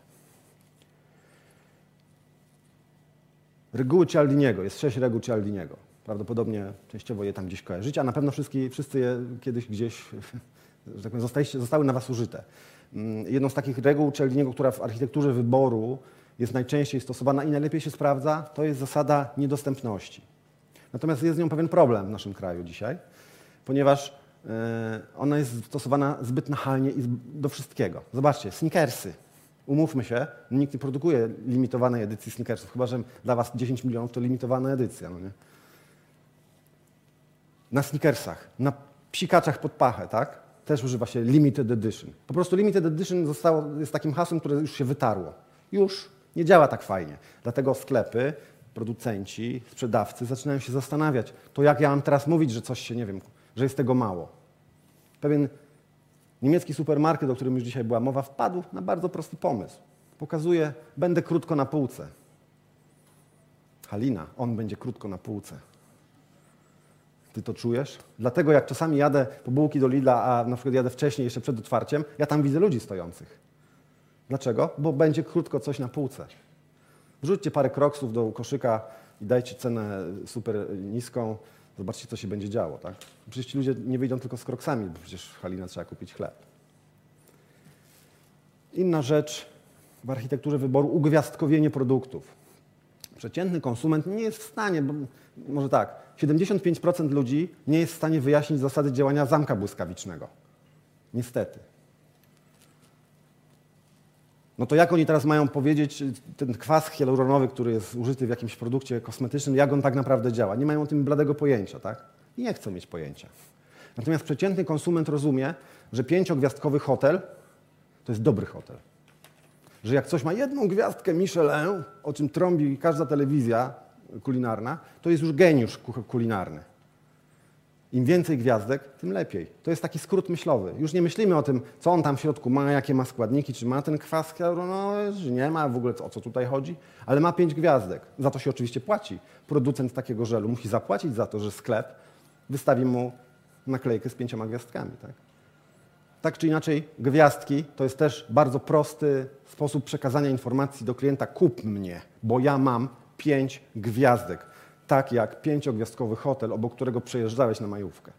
Reguły Cialdiniego. Jest sześć reguł Cialdiniego. Prawdopodobnie częściowo je tam gdzieś kojarzycie, a na pewno wszyscy, wszyscy je kiedyś gdzieś że tak powiem, zostały na Was użyte. Mm, jedną z takich reguł Cialdiniego, która w architekturze wyboru jest najczęściej stosowana i najlepiej się sprawdza, to jest zasada niedostępności. Natomiast jest z nią pewien problem w naszym kraju dzisiaj, ponieważ e, ona jest stosowana zbyt nachalnie i do wszystkiego. Zobaczcie, sneakersy. Umówmy się, nikt nie produkuje limitowanej edycji sneakersów, chyba że dla Was 10 milionów to limitowana edycja. No nie? Na sneakersach, na psikaczach pod pachę, tak? Też używa się limited edition. Po prostu limited edition zostało, jest takim hasłem, które już się wytarło. Już nie działa tak fajnie. Dlatego sklepy, producenci, sprzedawcy zaczynają się zastanawiać, to jak ja mam teraz mówić, że coś się, nie wiem, że jest tego mało. Pewien niemiecki supermarket, o którym już dzisiaj była mowa, wpadł na bardzo prosty pomysł. Pokazuje, będę krótko na półce. Halina, on będzie krótko na półce. Ty to czujesz? Dlatego jak czasami jadę po bułki do Lidla, a na przykład jadę wcześniej, jeszcze przed otwarciem, ja tam widzę ludzi stojących. Dlaczego? Bo będzie krótko coś na półce. Wrzućcie parę kroksów do koszyka i dajcie cenę super niską. Zobaczcie, co się będzie działo. Tak? Przecież ci ludzie nie wyjdą tylko z kroksami, bo przecież w Halina trzeba kupić chleb. Inna rzecz w architekturze wyboru ugwiazdkowienie produktów. Przeciętny konsument nie jest w stanie, bo, może tak, 75% ludzi nie jest w stanie wyjaśnić zasady działania zamka błyskawicznego. Niestety. No to jak oni teraz mają powiedzieć, ten kwas hialuronowy, który jest użyty w jakimś produkcie kosmetycznym, jak on tak naprawdę działa? Nie mają o tym bladego pojęcia, tak? I nie chcą mieć pojęcia. Natomiast przeciętny konsument rozumie, że pięciogwiazdkowy hotel to jest dobry hotel. Że jak coś ma jedną gwiazdkę Michelin, o czym trąbi każda telewizja kulinarna, to jest już geniusz kulinarny. Im więcej gwiazdek, tym lepiej. To jest taki skrót myślowy. Już nie myślimy o tym, co on tam w środku ma, jakie ma składniki, czy ma ten kwas hialuronowy, czy nie ma, w ogóle o co tutaj chodzi, ale ma pięć gwiazdek. Za to się oczywiście płaci. Producent takiego żelu musi zapłacić za to, że sklep wystawi mu naklejkę z pięcioma gwiazdkami. Tak, tak czy inaczej, gwiazdki to jest też bardzo prosty sposób przekazania informacji do klienta: kup mnie, bo ja mam pięć gwiazdek tak jak pięciogwiazdkowy hotel, obok którego przejeżdżałeś na majówkę,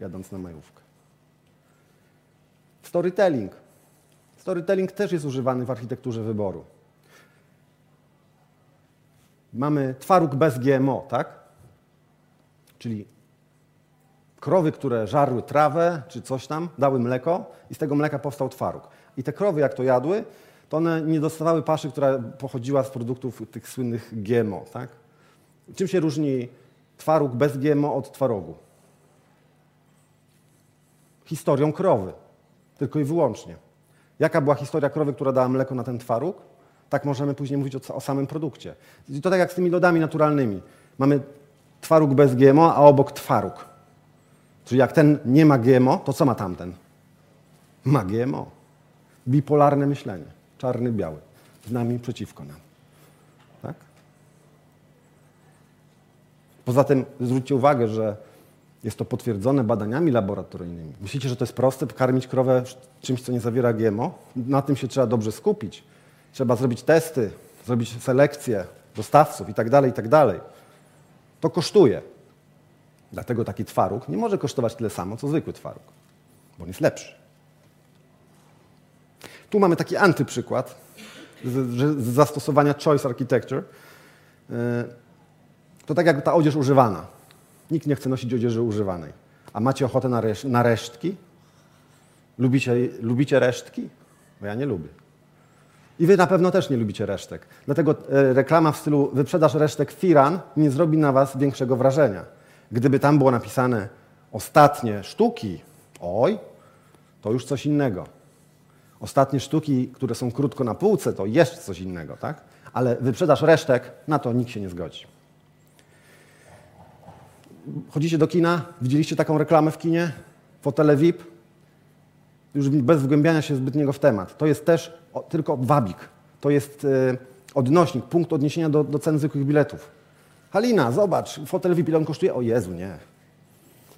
jadąc na majówkę. Storytelling. Storytelling też jest używany w architekturze wyboru. Mamy twaróg bez GMO, tak? Czyli krowy, które żarły trawę czy coś tam, dały mleko i z tego mleka powstał twaróg. I te krowy, jak to jadły, to one nie dostawały paszy, która pochodziła z produktów tych słynnych GMO, tak? Czym się różni twaróg bez GMO od twarogu? Historią krowy. Tylko i wyłącznie. Jaka była historia krowy, która dała mleko na ten twaróg? Tak możemy później mówić o, o samym produkcie. I to tak jak z tymi lodami naturalnymi. Mamy twaróg bez GMO, a obok twaróg. Czyli jak ten nie ma GMO, to co ma tamten? Ma GMO. Bipolarne myślenie. Czarny, biały. Z nami, przeciwko nam. Poza tym zwróćcie uwagę, że jest to potwierdzone badaniami laboratoryjnymi. Myślicie, że to jest proste, karmić krowę czymś, co nie zawiera GMO? Na tym się trzeba dobrze skupić. Trzeba zrobić testy, zrobić selekcję dostawców itd., tak itd. Tak to kosztuje. Dlatego taki twaróg nie może kosztować tyle samo, co zwykły twaróg, bo on jest lepszy. Tu mamy taki antyprzykład z, z zastosowania choice architecture. E, to tak jak ta odzież używana. Nikt nie chce nosić odzieży używanej. A macie ochotę na, resz na resztki? Lubicie, lubicie resztki? Bo ja nie lubię. I wy na pewno też nie lubicie resztek. Dlatego e, reklama w stylu wyprzedaż resztek Firan nie zrobi na was większego wrażenia. Gdyby tam było napisane ostatnie sztuki, oj, to już coś innego. Ostatnie sztuki, które są krótko na półce, to jeszcze coś innego, tak? Ale wyprzedaż resztek, na to nikt się nie zgodzi. chodzicie do kina, widzieliście taką reklamę w kinie? Fotele VIP? Już bez wgłębiania się zbytniego w temat. To jest też tylko wabik. To jest y, odnośnik, punkt odniesienia do, do cen zwykłych biletów. Halina, zobacz, fotel VIP, ile on kosztuje? O Jezu, nie.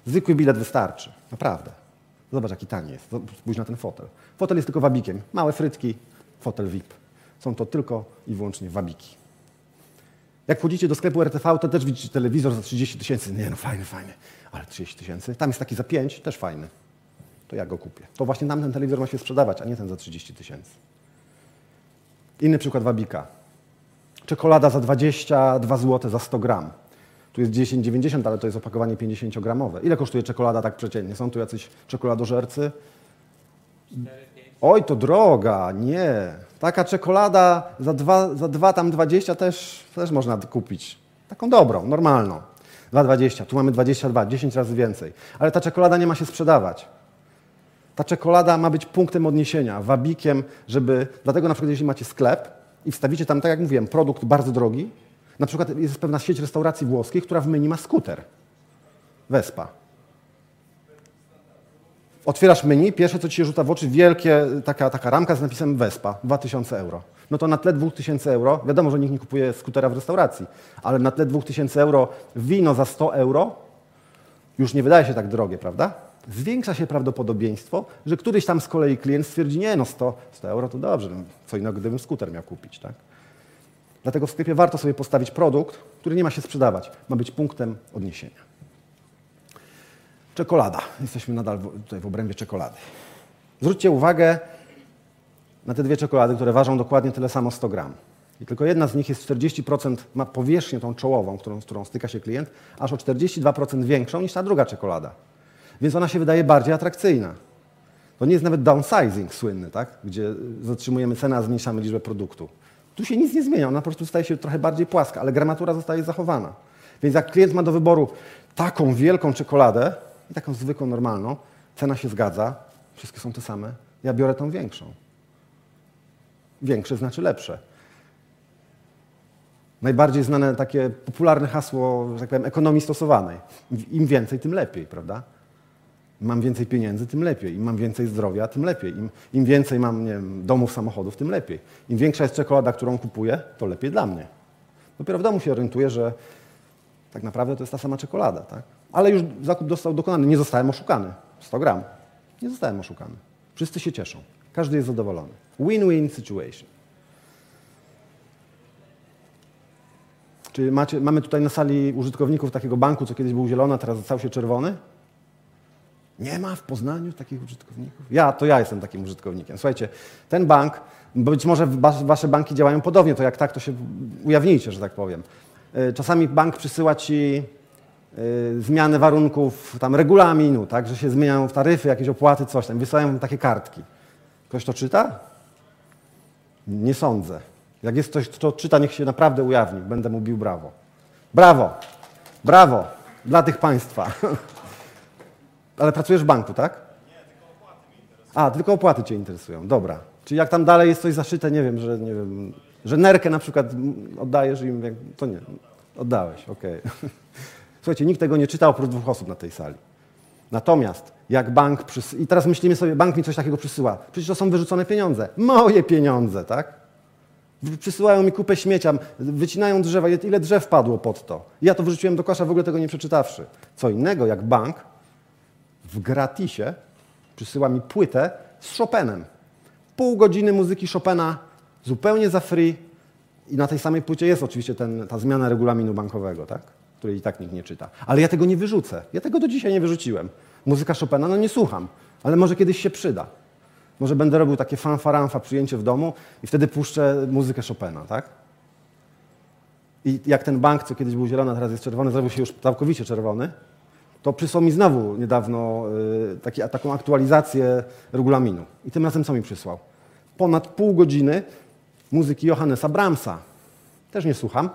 Zwykły bilet wystarczy. Naprawdę. Zobacz, jaki tani jest. Spójrz na ten fotel. Fotel jest tylko wabikiem. Małe frytki, fotel VIP. Są to tylko i wyłącznie wabiki. Jak wchodzicie do sklepu RTV, to też widzicie telewizor za 30 tysięcy. Nie no, fajny, fajny. Ale 30 tysięcy. Tam jest taki za 5, też fajny. To ja go kupię. To właśnie nam ten telewizor ma się sprzedawać, a nie ten za 30 tysięcy. Inny przykład wabika. Czekolada za 22 zł za 100 gram. Tu jest 10,90, ale to jest opakowanie 50-gramowe. Ile kosztuje czekolada tak przeciętnie? Są tu jacyś czekoladożercy? Oj, to droga, nie. Taka czekolada za 2, za dwa tam 20 też, też można kupić. Taką dobrą, normalną. 2,20, tu mamy 22, 10 razy więcej. Ale ta czekolada nie ma się sprzedawać. Ta czekolada ma być punktem odniesienia, wabikiem, żeby... Dlatego na przykład jeśli macie sklep i wstawicie tam, tak jak mówiłem, produkt bardzo drogi, na przykład jest pewna sieć restauracji włoskich, która w menu ma skuter. Vespa. Otwierasz menu, pierwsze co ci się rzuca w oczy, wielkie, taka, taka ramka z napisem Vespa, 2000 euro. No to na tle 2000 euro, wiadomo, że nikt nie kupuje skutera w restauracji, ale na tle 2000 euro wino za 100 euro już nie wydaje się tak drogie, prawda? Zwiększa się prawdopodobieństwo, że któryś tam z kolei klient stwierdzi, nie no 100, 100 euro to dobrze, co innego gdybym skuter miał kupić, tak? Dlatego w sklepie warto sobie postawić produkt, który nie ma się sprzedawać. Ma być punktem odniesienia. Czekolada. Jesteśmy nadal tutaj w obrębie czekolady. Zwróćcie uwagę na te dwie czekolady, które ważą dokładnie tyle samo 100 gram. I tylko jedna z nich jest 40%, ma powierzchnię tą czołową, którą, z którą styka się klient, aż o 42% większą niż ta druga czekolada. Więc ona się wydaje bardziej atrakcyjna. To nie jest nawet downsizing słynny, tak? gdzie zatrzymujemy cenę, a zmniejszamy liczbę produktu. Tu się nic nie zmienia, ona po prostu staje się trochę bardziej płaska, ale gramatura zostaje zachowana. Więc jak klient ma do wyboru taką wielką czekoladę i taką zwykłą, normalną, cena się zgadza, wszystkie są te same, ja biorę tą większą. Większe znaczy lepsze. Najbardziej znane takie popularne hasło, że tak powiem, ekonomii stosowanej. Im więcej, tym lepiej, prawda? Mam więcej pieniędzy, tym lepiej. Im mam więcej zdrowia, tym lepiej. Im, im więcej mam nie wiem, domów, samochodów, tym lepiej. Im większa jest czekolada, którą kupuję, to lepiej dla mnie. Dopiero w domu się orientuję, że tak naprawdę to jest ta sama czekolada. Tak? Ale już zakup został dokonany. Nie zostałem oszukany. 100 gram. Nie zostałem oszukany. Wszyscy się cieszą. Każdy jest zadowolony. Win-win situation. Czy macie, mamy tutaj na sali użytkowników takiego banku, co kiedyś był zielony, a teraz stał się czerwony? Nie ma w Poznaniu takich użytkowników? Ja, to ja jestem takim użytkownikiem. Słuchajcie, ten bank, być może wasze banki działają podobnie, to jak tak, to się ujawnijcie, że tak powiem. E, czasami bank przysyła ci y, zmianę warunków, tam regulaminu, tak, że się zmieniają taryfy, jakieś opłaty, coś tam. Wysyłają takie kartki. Ktoś to czyta? Nie sądzę. Jak jest ktoś, kto czyta, niech się naprawdę ujawni. Będę mu bił brawo. Brawo! Brawo! Dla tych państwa. Ale pracujesz w banku, tak? Nie, tylko opłaty mnie interesują. A, tylko opłaty Cię interesują. Dobra. Czyli jak tam dalej jest coś zaszyte, nie wiem, że nie wiem, że nerkę na przykład oddajesz im, to nie. Oddałeś, okej. Okay. Słuchajcie, nikt tego nie czytał oprócz dwóch osób na tej sali. Natomiast jak bank przys... i teraz myślimy sobie, bank mi coś takiego przysyła. Przecież to są wyrzucone pieniądze. Moje pieniądze, tak? Przysyłają mi kupę śmiecia, wycinają drzewa. Ile drzew padło pod to? Ja to wyrzuciłem do kosza, w ogóle tego nie przeczytawszy. Co innego, jak bank w gratisie przysyła mi płytę z Chopinem. Pół godziny muzyki Chopina zupełnie za free i na tej samej płycie jest oczywiście ten, ta zmiana regulaminu bankowego, tak? której i tak nikt nie czyta. Ale ja tego nie wyrzucę. Ja tego do dzisiaj nie wyrzuciłem. Muzyka Chopina, no nie słucham, ale może kiedyś się przyda. Może będę robił takie fanfaranfa przyjęcie w domu i wtedy puszczę muzykę Chopina, tak? I jak ten bank, co kiedyś był zielony, a teraz jest czerwony, zrobił się już całkowicie czerwony, to przysłał mi znowu niedawno y, taki, taką aktualizację regulaminu. I tym razem co mi przysłał? Ponad pół godziny muzyki Johannesa Brahmsa. Też nie słucham,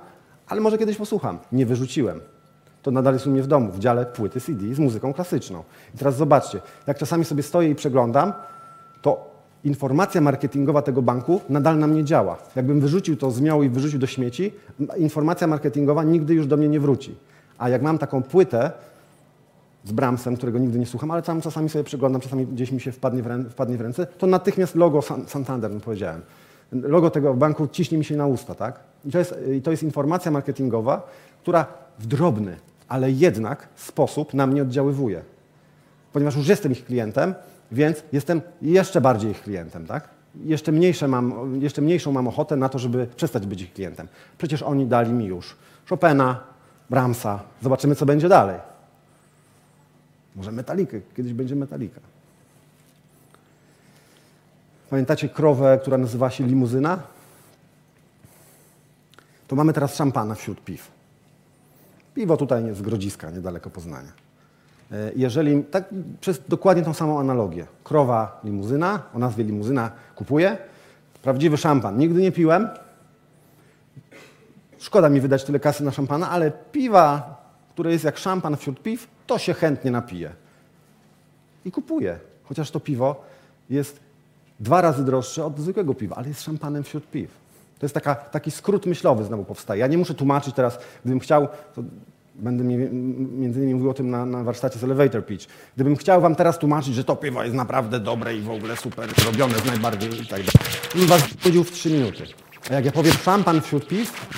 ale może kiedyś posłucham. Nie wyrzuciłem. To nadal jest u mnie w domu, w dziale płyty CD z muzyką klasyczną. I teraz zobaczcie, jak czasami sobie stoję i przeglądam, to informacja marketingowa tego banku nadal na mnie działa. Jakbym wyrzucił to, zmiał i wyrzucił do śmieci, informacja marketingowa nigdy już do mnie nie wróci. A jak mam taką płytę z Bramsem, którego nigdy nie słucham, ale tam czasami sobie przeglądam, czasami gdzieś mi się wpadnie w, wpadnie w ręce, to natychmiast logo San, Santander, no powiedziałem. Logo tego banku ciśnie mi się na usta, tak? I to, jest, to jest informacja marketingowa, która w drobny, ale jednak sposób na mnie oddziaływuje. Ponieważ już jestem ich klientem, więc jestem jeszcze bardziej ich klientem, tak? Jeszcze, mniejsze mam, jeszcze mniejszą mam ochotę na to, żeby przestać być ich klientem. Przecież oni dali mi już Chopina, Brahmsa. Zobaczymy, co będzie dalej. Może metalikę, kiedyś będzie metalika. Pamiętacie krowę, która nazywa się limuzyna? To mamy teraz szampana wśród piw. Piwo tutaj jest z Grodziska, niedaleko Poznania. E, jeżeli, tak przez dokładnie tą samą analogię. Krowa, limuzyna, o nazwie limuzyna kupuję. Prawdziwy szampan. Nigdy nie piłem. Szkoda mi wydać tyle kasy na szampana, ale piwa, które jest jak szampan wśród piw, to się chętnie napije. I kupuję. Chociaż to piwo jest dwa razy droższe od zwykłego piwa, ale jest szampanem wśród piw. To jest taka, taki skrót myślowy znowu powstaje. Ja nie muszę tłumaczyć teraz, gdybym chciał, będę między innymi mówił o tym na, na, warsztacie z Elevator Pitch. Gdybym chciał wam teraz tłumaczyć, że to piwo jest naprawdę dobre i w ogóle super robione z najbardziej i tak dalej, bym was powiedział w trzy minuty. A jak ja powiem szampan wśród piw,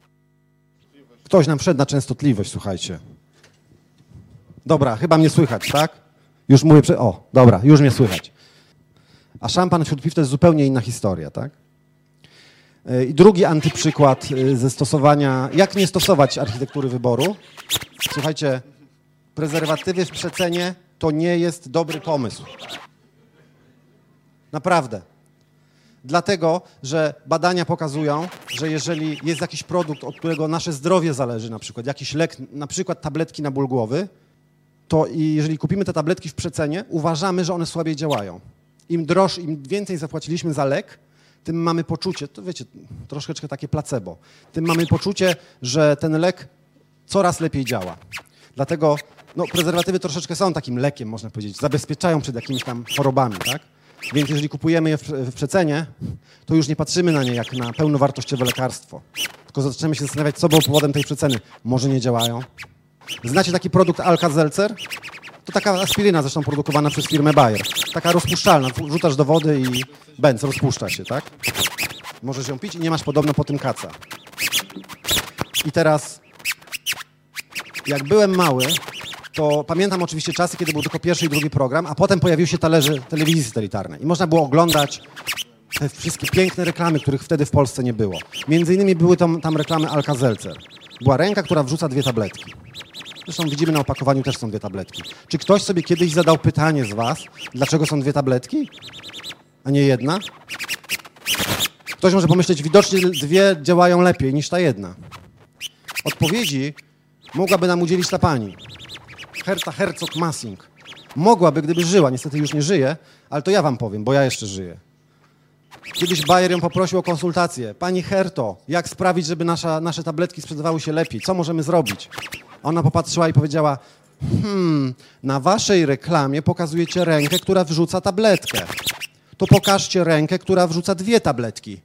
ktoś nam wszedł na częstotliwość, słuchajcie. Dobra, chyba mnie słychać, tak? Już mówię, prze... o, dobra, już mnie słychać. A szampan wśród piw to jest zupełnie inna historia, tak? E, I drugi antyprzykład e, ze stosowania, jak nie stosować architektury wyboru. Słuchajcie, prezerwatywy w przecenie to nie jest dobry pomysł. Naprawdę. Dlatego, że badania pokazują, że jeżeli jest jakiś produkt, od którego nasze zdrowie zależy, na przykład jakiś lek, na przykład tabletki na ból głowy, to jeżeli kupimy te tabletki w przecenie, uważamy, że one słabiej działają. Im droższy, im więcej zapłaciliśmy za lek, tym mamy poczucie, to wiecie, troszeczkę takie placebo, tym mamy poczucie, że ten lek coraz lepiej działa. Dlatego no, prezerwatywy troszeczkę są takim lekiem, można powiedzieć, zabezpieczają przed jakimiś tam chorobami, tak? Więc jeżeli kupujemy je w, w przecenie, to już nie patrzymy na nie jak na pełnowartościowe lekarstwo, tylko zaczynamy się zastanawiać, co było powodem tej przeceny. Może nie działają? Znacie taki produkt Alka-Seltzer? To taka aspiryna zresztą produkowana przez firmę Bayer. Taka rozpuszczalna. Wrzucasz do wody i benz rozpuszcza się, tak? Możesz ją pić i nie masz podobno po tym kaca. I teraz, jak byłem mały, to pamiętam oczywiście czasy, kiedy był tylko pierwszy i drugi program, a potem pojawiły się talerze telewizji satelitarnej. I można było oglądać te wszystkie piękne reklamy, których wtedy w Polsce nie było. Między innymi były tam, tam reklamy Alka-Seltzer. Była ręka, która wrzuca dwie tabletki. Zresztą widzimy na opakowaniu też są dwie tabletki. Czy ktoś sobie kiedyś zadał pytanie z Was, dlaczego są dwie tabletki, a nie jedna? Ktoś może pomyśleć, widocznie dwie działają lepiej niż ta jedna. Odpowiedzi mogłaby nam udzielić ta pani. Herta Herzog-Massing. Mogłaby, gdyby żyła. Niestety już nie żyje, ale to ja wam powiem, bo ja jeszcze żyję. Kiedyś Bayer ją poprosił o konsultację. Pani Herto, jak sprawić, żeby nasza, nasze tabletki sprzedawały się lepiej? Co możemy zrobić? Ona popatrzyła i powiedziała, hmm, na waszej reklamie pokazujecie rękę, która wrzuca tabletkę. To pokażcie rękę, która wrzuca dwie tabletki.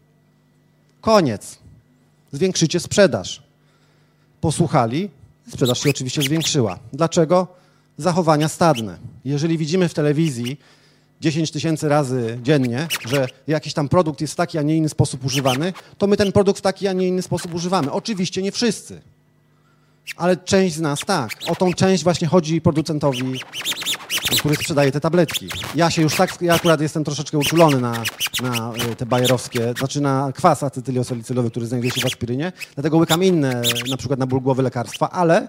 Koniec. Zwiększycie sprzedaż. Posłuchali, sprzedaż się oczywiście zwiększyła. Dlaczego? Zachowania stadne. Jeżeli widzimy w telewizji 10 tysięcy razy dziennie, że jakiś tam produkt jest w taki, a nie inny sposób używany, to my ten produkt w taki, a nie inny sposób używamy. Oczywiście nie wszyscy ale część z nas tak. O tą część właśnie chodzi producentowi, który sprzedaje te tabletki. Ja się już tak, ja akurat jestem troszeczkę uczulony na, na e, te bajerowskie, znaczy na kwas acetyliosalicylowany, który znajduje się w aspirynie, dlatego łykam inne, na przykład na ból głowy lekarstwa, ale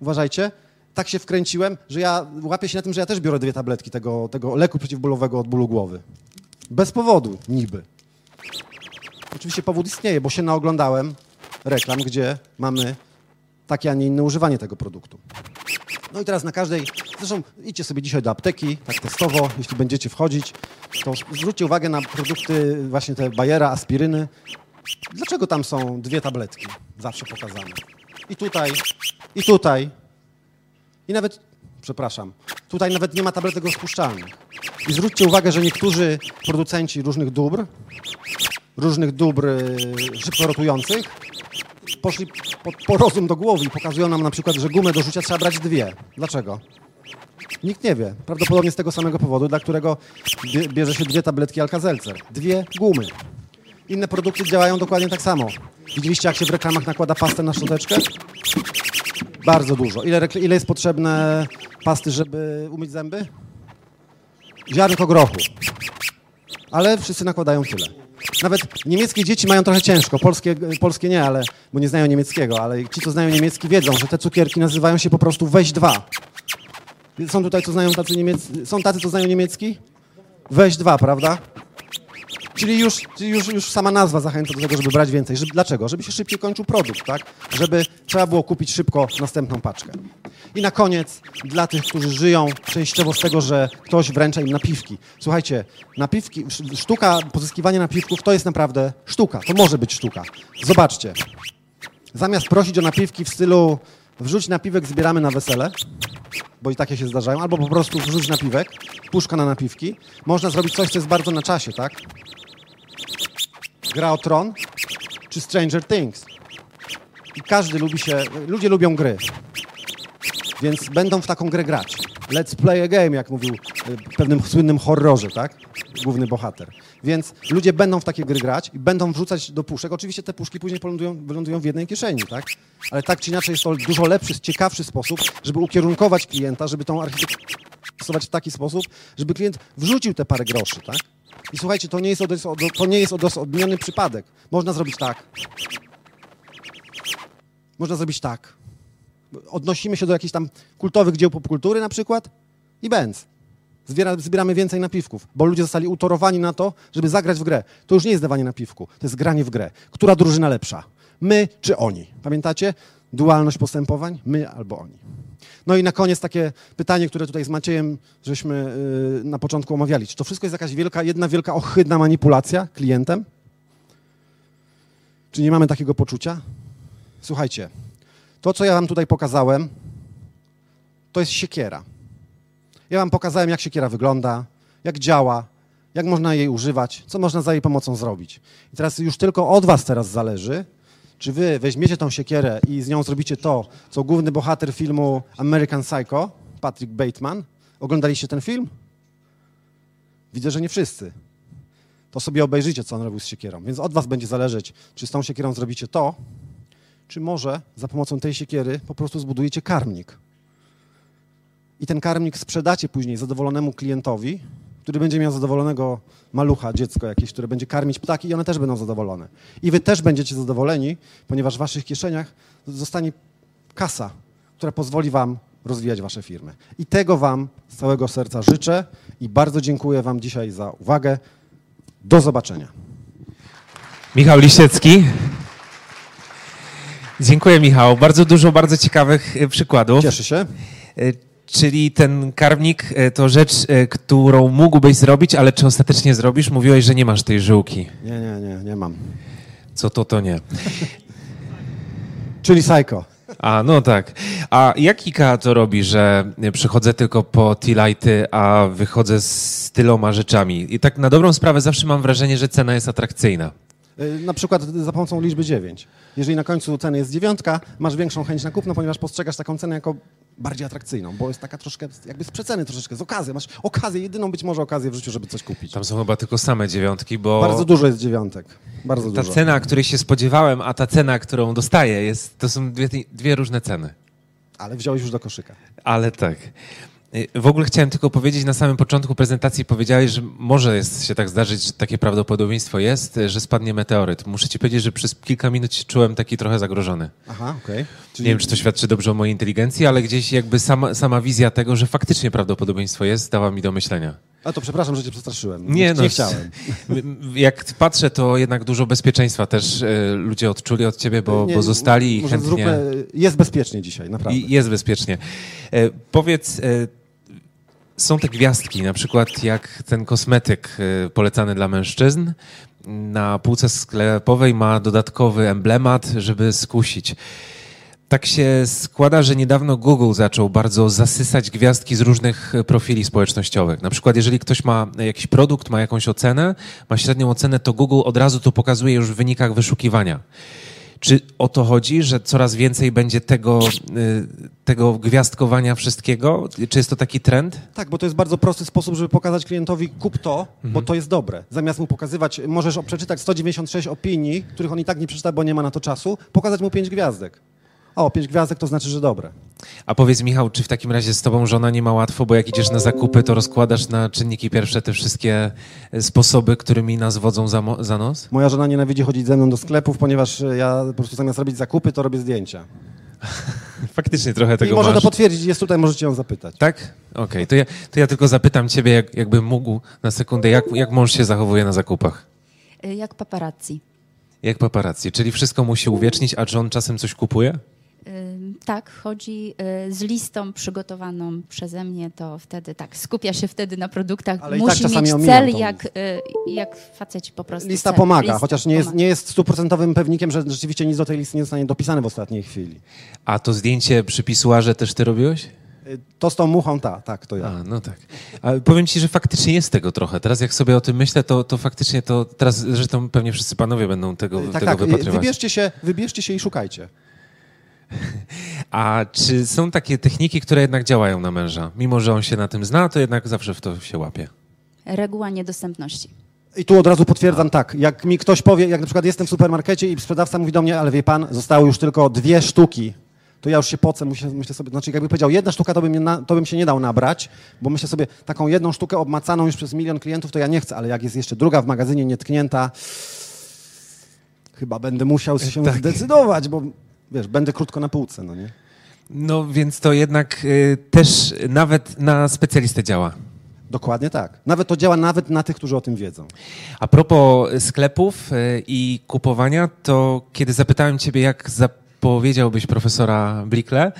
uważajcie, tak się wkręciłem, że ja łapię się na tym, że ja też biorę dwie tabletki tego, tego leku przeciwbólowego od bólu głowy. Bez powodu, niby. Oczywiście powód istnieje, bo się naoglądałem reklam, gdzie mamy takie, a nie inne używanie tego produktu. No i teraz na każdej, zresztą idźcie sobie dzisiaj do apteki, tak testowo, jeśli będziecie wchodzić, to zwróćcie uwagę na produkty właśnie te Bayera, aspiryny. Dlaczego tam są dwie tabletki zawsze pokazane? I tutaj, i tutaj, i nawet, przepraszam, tutaj nawet nie ma tabletek rozpuszczalnych. I zwróćcie uwagę, że niektórzy producenci różnych dóbr, różnych dóbr y, szybko rotujących, poszli po, po rozum do głowy i pokazują nam na przykład, że gumę do rzucia trzeba brać dwie. Dlaczego? Nikt nie wie. Prawdopodobnie z tego samego powodu, dla którego bie, bierze się dwie tabletki Alka-Seltzer. Dwie gumy. Inne produkty działają dokładnie tak samo. Widzieliście, jak się w reklamach nakłada pastę na szczoteczkę? Bardzo dużo. Ile, ile jest potrzebne pasty, żeby umyć zęby? Ziarnko grochu. Ale wszyscy nakładają tyle. Nawet niemieckie dzieci mają trochę ciężko, polskie, polskie nie, ale, bo nie znają niemieckiego, ale ci, co znają niemiecki, wiedzą, że te cukierki nazywają się po prostu weź dwa. Są tutaj, co znają tacy niemiecki, są tacy, co znają niemiecki? Weź dwa, prawda? Czyli już, już, już sama nazwa zachęca do tego, żeby brać więcej. Żeby, dlaczego? Żeby się szybciej kończył produkt, tak? Żeby trzeba było kupić szybko następną paczkę. I na koniec, dla tych, którzy żyją częściowo z tego, że ktoś wręcza im napiwki. Słuchajcie, napiwki, sz- sztuka pozyskiwania napiwków to jest naprawdę sztuka. To może być sztuka. Zobaczcie. Zamiast prosić o napiwki w stylu wrzuć napiwek, zbieramy na wesele, bo i takie się zdarzają, albo po prostu wrzuć napiwek, puszka na napiwki, można zrobić coś, co jest bardzo na czasie, tak? Gra o Tron czy Stranger Things. I każdy lubi się, ludzie lubią gry, więc będą w taką grę grać. Let's play a game, jak mówił y, w pewnym słynnym horrorze, tak? Główny bohater. Więc ludzie będą w takie gry grać i będą wrzucać do puszek. Oczywiście te puszki później wylądują, wylądują w jednej kieszeni, tak? Ale tak czy inaczej jest to dużo lepszy, ciekawszy sposób, żeby ukierunkować klienta, żeby tą architekturę stosować w taki sposób, żeby klient wrzucił te parę groszy, tak? I słuchajcie, to nie jest, odes- od, to nie jest odosobniony przypadek. Można zrobić tak. Można zrobić tak. Odnosimy się do jakichś tam kultowych dzieł popkultury na przykład i bęc. Zbiera, zbieramy więcej napiwków, bo ludzie zostali utorowani na to, żeby zagrać w grę. To już nie jest dawanie napiwku, to jest granie w grę. Która drużyna lepsza? My czy oni? Pamiętacie? Dualność postępowań? My albo oni. No i na koniec takie pytanie, które tutaj z Maciejem żeśmy yy, na początku omawiali. Czy to wszystko jest jakaś wielka, jedna wielka ohydna manipulacja klientem? Czy nie mamy takiego poczucia? Słuchajcie, to co ja wam tutaj pokazałem, to jest siekiera. Ja wam pokazałem, jak siekiera wygląda, jak działa, jak można jej używać, co można za jej pomocą zrobić. I teraz już tylko od was teraz zależy, czy wy weźmiecie tą siekierę i z nią zrobicie to, co główny bohater filmu American Psycho, Patrick Bateman. Oglądaliście ten film? Widzę, że nie wszyscy. To sobie obejrzyjcie, co on robił z siekierą. Więc od was będzie zależeć, czy z tą siekierą zrobicie to, czy może za pomocą tej siekiery po prostu zbudujecie karmnik. I ten karmnik sprzedacie później zadowolonemu klientowi, który będzie miał zadowolonego malucha, dziecko jakieś, które będzie karmić ptaki i one też będą zadowolone. I wy też będziecie zadowoleni, ponieważ w waszych kieszeniach zostanie kasa, która pozwoli wam rozwijać wasze firmy. I tego wam z całego serca życzę i bardzo dziękuję wam dzisiaj za uwagę. Do zobaczenia. Michał Lisiecki. Dziękuję, Michał. Bardzo dużo bardzo ciekawych y, przykładów. Cieszę się. Czyli ten karmnik y, to rzecz, y, którą mógłbyś zrobić, ale czy ostatecznie zrobisz? Mówiłeś, że nie masz tej żyłki. Nie, nie, nie, nie mam. Co to, to nie. Czyli Psycho. A, no tak. A jak IKEA to robi, że przychodzę tylko po T-Lighty, a wychodzę z tyloma rzeczami? I tak na dobrą sprawę zawsze mam wrażenie, że cena jest atrakcyjna. Y, Na przykład za pomocą liczby 9. Jeżeli na końcu ceny jest dziewiątka, masz większą chęć na kupno, ponieważ postrzegasz taką cenę jako bardziej atrakcyjną, bo jest taka troszkę, jakby z przeceny troszeczkę, z okazji. Masz okazję, jedyną być może okazję w życiu, żeby coś kupić. Tam są chyba tylko same dziewiątki, bo Bardzo dużo jest dziewiątek. Bardzo ta dużo. cena, której się spodziewałem, a ta cena, którą dostaję, jest, to są dwie, dwie różne ceny. Ale wziąłeś już do koszyka. Ale tak. Y, W ogóle chciałem tylko powiedzieć, na samym początku prezentacji powiedziałeś, że może jest się tak zdarzyć, że takie prawdopodobieństwo jest, że spadnie meteoryt. Muszę ci powiedzieć, że przez kilka minut się czułem taki trochę zagrożony. Aha, okej. Nie wiem, czy to świadczy dobrze o mojej inteligencji, ale gdzieś jakby sama, sama wizja tego, że faktycznie prawdopodobieństwo jest, dała mi do myślenia. A to przepraszam, że cię przestraszyłem. Nie, no, nie chciałem. Jak patrzę, to jednak dużo bezpieczeństwa też y, ludzie odczuli od ciebie, bo, Nie, bo zostali i chętnie... Zróbmy, jest bezpiecznie dzisiaj, naprawdę. I jest bezpiecznie. E, powiedz, e, są te gwiazdki, na przykład jak ten kosmetyk e, polecany dla mężczyzn. Na półce sklepowej ma dodatkowy emblemat, żeby skusić. Tak się składa, że niedawno Google zaczął bardzo zasysać gwiazdki z różnych e, profili społecznościowych. Na przykład, jeżeli ktoś ma jakiś produkt, ma jakąś ocenę, ma średnią ocenę, to Google od razu to pokazuje już w wynikach wyszukiwania. Czy o to chodzi, że coraz więcej będzie tego, y, tego gwiazdkowania wszystkiego? Czy jest to taki trend? Tak, bo to jest bardzo prosty sposób, żeby pokazać klientowi kup to, bo to jest dobre. Zamiast mu pokazywać, możesz przeczytać 196 opinii, których on i tak nie przeczyta, bo nie ma na to czasu, pokazać mu 5 gwiazdek. O, 5 gwiazdek to znaczy, że dobre. A powiedz Michał, czy w takim razie z tobą żona nie ma łatwo, bo jak idziesz na zakupy, to rozkładasz na czynniki pierwsze te wszystkie e, sposoby, którymi nas wodzą za, za nos? Moja żona nienawidzi chodzić ze mną do sklepów, ponieważ e, ja po prostu zamiast robić zakupy, to robię zdjęcia. Faktycznie trochę I tego może masz. to potwierdzić, jest tutaj, możecie ją zapytać. Tak? Okej, to, ja, to ja tylko zapytam ciebie, jak, jakbym mógł na sekundę, jak, jak mąż się zachowuje na zakupach? Y, Jak paparazzi. Jak paparazzi, czyli wszystko musi uwiecznić, a czy on czasem coś kupuje? Tak, chodzi y, z listą przygotowaną przeze mnie, to wtedy tak, skupia się wtedy na produktach. Ale tak Musi czasami mieć cel, tą jak, y, jak faceci po prostu. Lista cel. pomaga, Lista chociaż nie jest, nie jest stuprocentowym pewnikiem, że rzeczywiście nic do tej listy nie zostanie dopisane w ostatniej chwili. A to zdjęcie przy pisuarze też ty robiłeś? Y, To z tą muchą, ta, tak, to ja. A, no tak. Ale powiem ci, że faktycznie jest tego trochę. Teraz jak sobie o tym myślę, to, to faktycznie to teraz zresztą pewnie wszyscy panowie będą tego, tak, tego tak, wypatrywać. wybierzcie się, wybierzcie się i szukajcie. A czy są takie techniki, które jednak działają na męża? Mimo, że on się na tym zna, to jednak zawsze w to się łapie. Reguła niedostępności. I tu od razu potwierdzam tak, jak mi ktoś powie, jak na przykład jestem w supermarkecie i sprzedawca mówi do mnie, ale wie pan, zostały już tylko dwie sztuki, to ja już się pocę, myślę, myślę sobie, znaczy jakby powiedział jedna sztuka, to bym, na, to bym się nie dał nabrać, bo myślę sobie, taką jedną sztukę obmacaną już przez milion klientów, to ja nie chcę, ale jak jest jeszcze druga w magazynie nietknięta, chyba będę musiał się Tak. zdecydować, bo wiesz, będę krótko na półce, no nie? No więc to jednak y, też nawet na specjalistę działa. Dokładnie tak. Nawet to działa nawet na tych, którzy o tym wiedzą. A propos sklepów y, i kupowania, to kiedy zapytałem ciebie, jak zapowiedziałbyś profesora Blickle,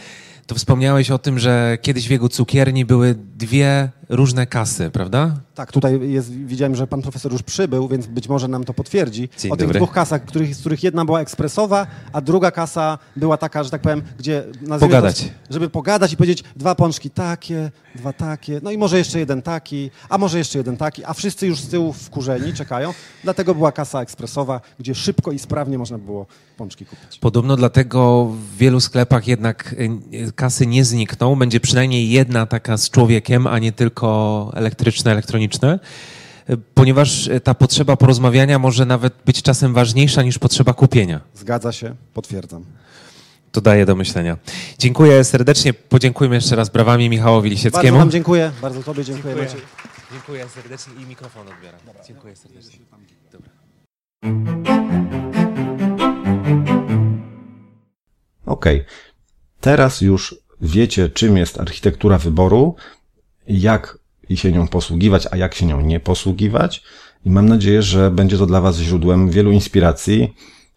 to wspomniałeś o tym, że kiedyś w jego cukierni były dwie różne kasy, prawda? Tak, tutaj jest, widziałem, że pan profesor już przybył, więc być może nam to potwierdzi. Dzień o tych dobry. dwóch kasach, których, z których jedna była ekspresowa, a druga kasa była taka, że tak powiem, gdzie... Pogadać. To, żeby pogadać i powiedzieć dwa pączki takie, dwa takie, no i może jeszcze jeden taki, a może jeszcze jeden taki, a wszyscy już z tyłu wkurzeni czekają. Dlatego była kasa ekspresowa, gdzie szybko i sprawnie można było pączki kupić. Podobno dlatego w wielu sklepach jednak y, kasy nie znikną. Będzie przynajmniej jedna taka z człowiekiem, a nie tylko elektryczne, elektroniczne, ponieważ y, ta potrzeba porozmawiania może nawet być czasem ważniejsza niż potrzeba kupienia. Zgadza się, potwierdzam. To daje do myślenia. Dziękuję serdecznie. Podziękujmy jeszcze raz brawami Michałowi Bardzo Lisieckiemu. wam dziękuję, bardzo tobie dziękuję. Maciej. Dziękuję serdecznie i mikrofon odbieram. Dziękuję serdecznie. Dobra. Okej. Teraz już wiecie, czym jest architektura wyboru, jak się nią posługiwać, a jak się nią nie posługiwać. I mam nadzieję, że będzie to dla Was źródłem wielu inspiracji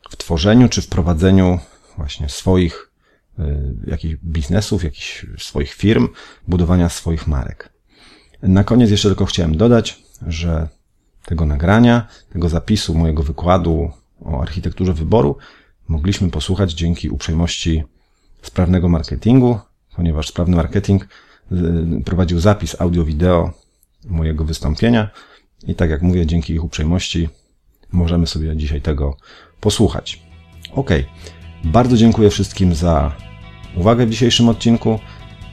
w tworzeniu czy w prowadzeniu właśnie swoich y, jakichś biznesów, jakichś swoich firm, budowania swoich marek. Na koniec jeszcze tylko chciałem dodać, że tego nagrania, tego zapisu mojego wykładu o architekturze wyboru mogliśmy posłuchać dzięki uprzejmości sprawnego marketingu, ponieważ sprawny marketing prowadził zapis audio-wideo mojego wystąpienia i tak jak mówię, dzięki ich uprzejmości możemy sobie dzisiaj tego posłuchać. Ok, bardzo dziękuję wszystkim za uwagę w dzisiejszym odcinku.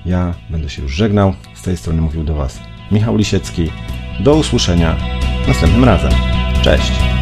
Ja będę się już żegnał. Z tej strony mówił do Was Michał Lisiecki. Do usłyszenia następnym razem. Cześć!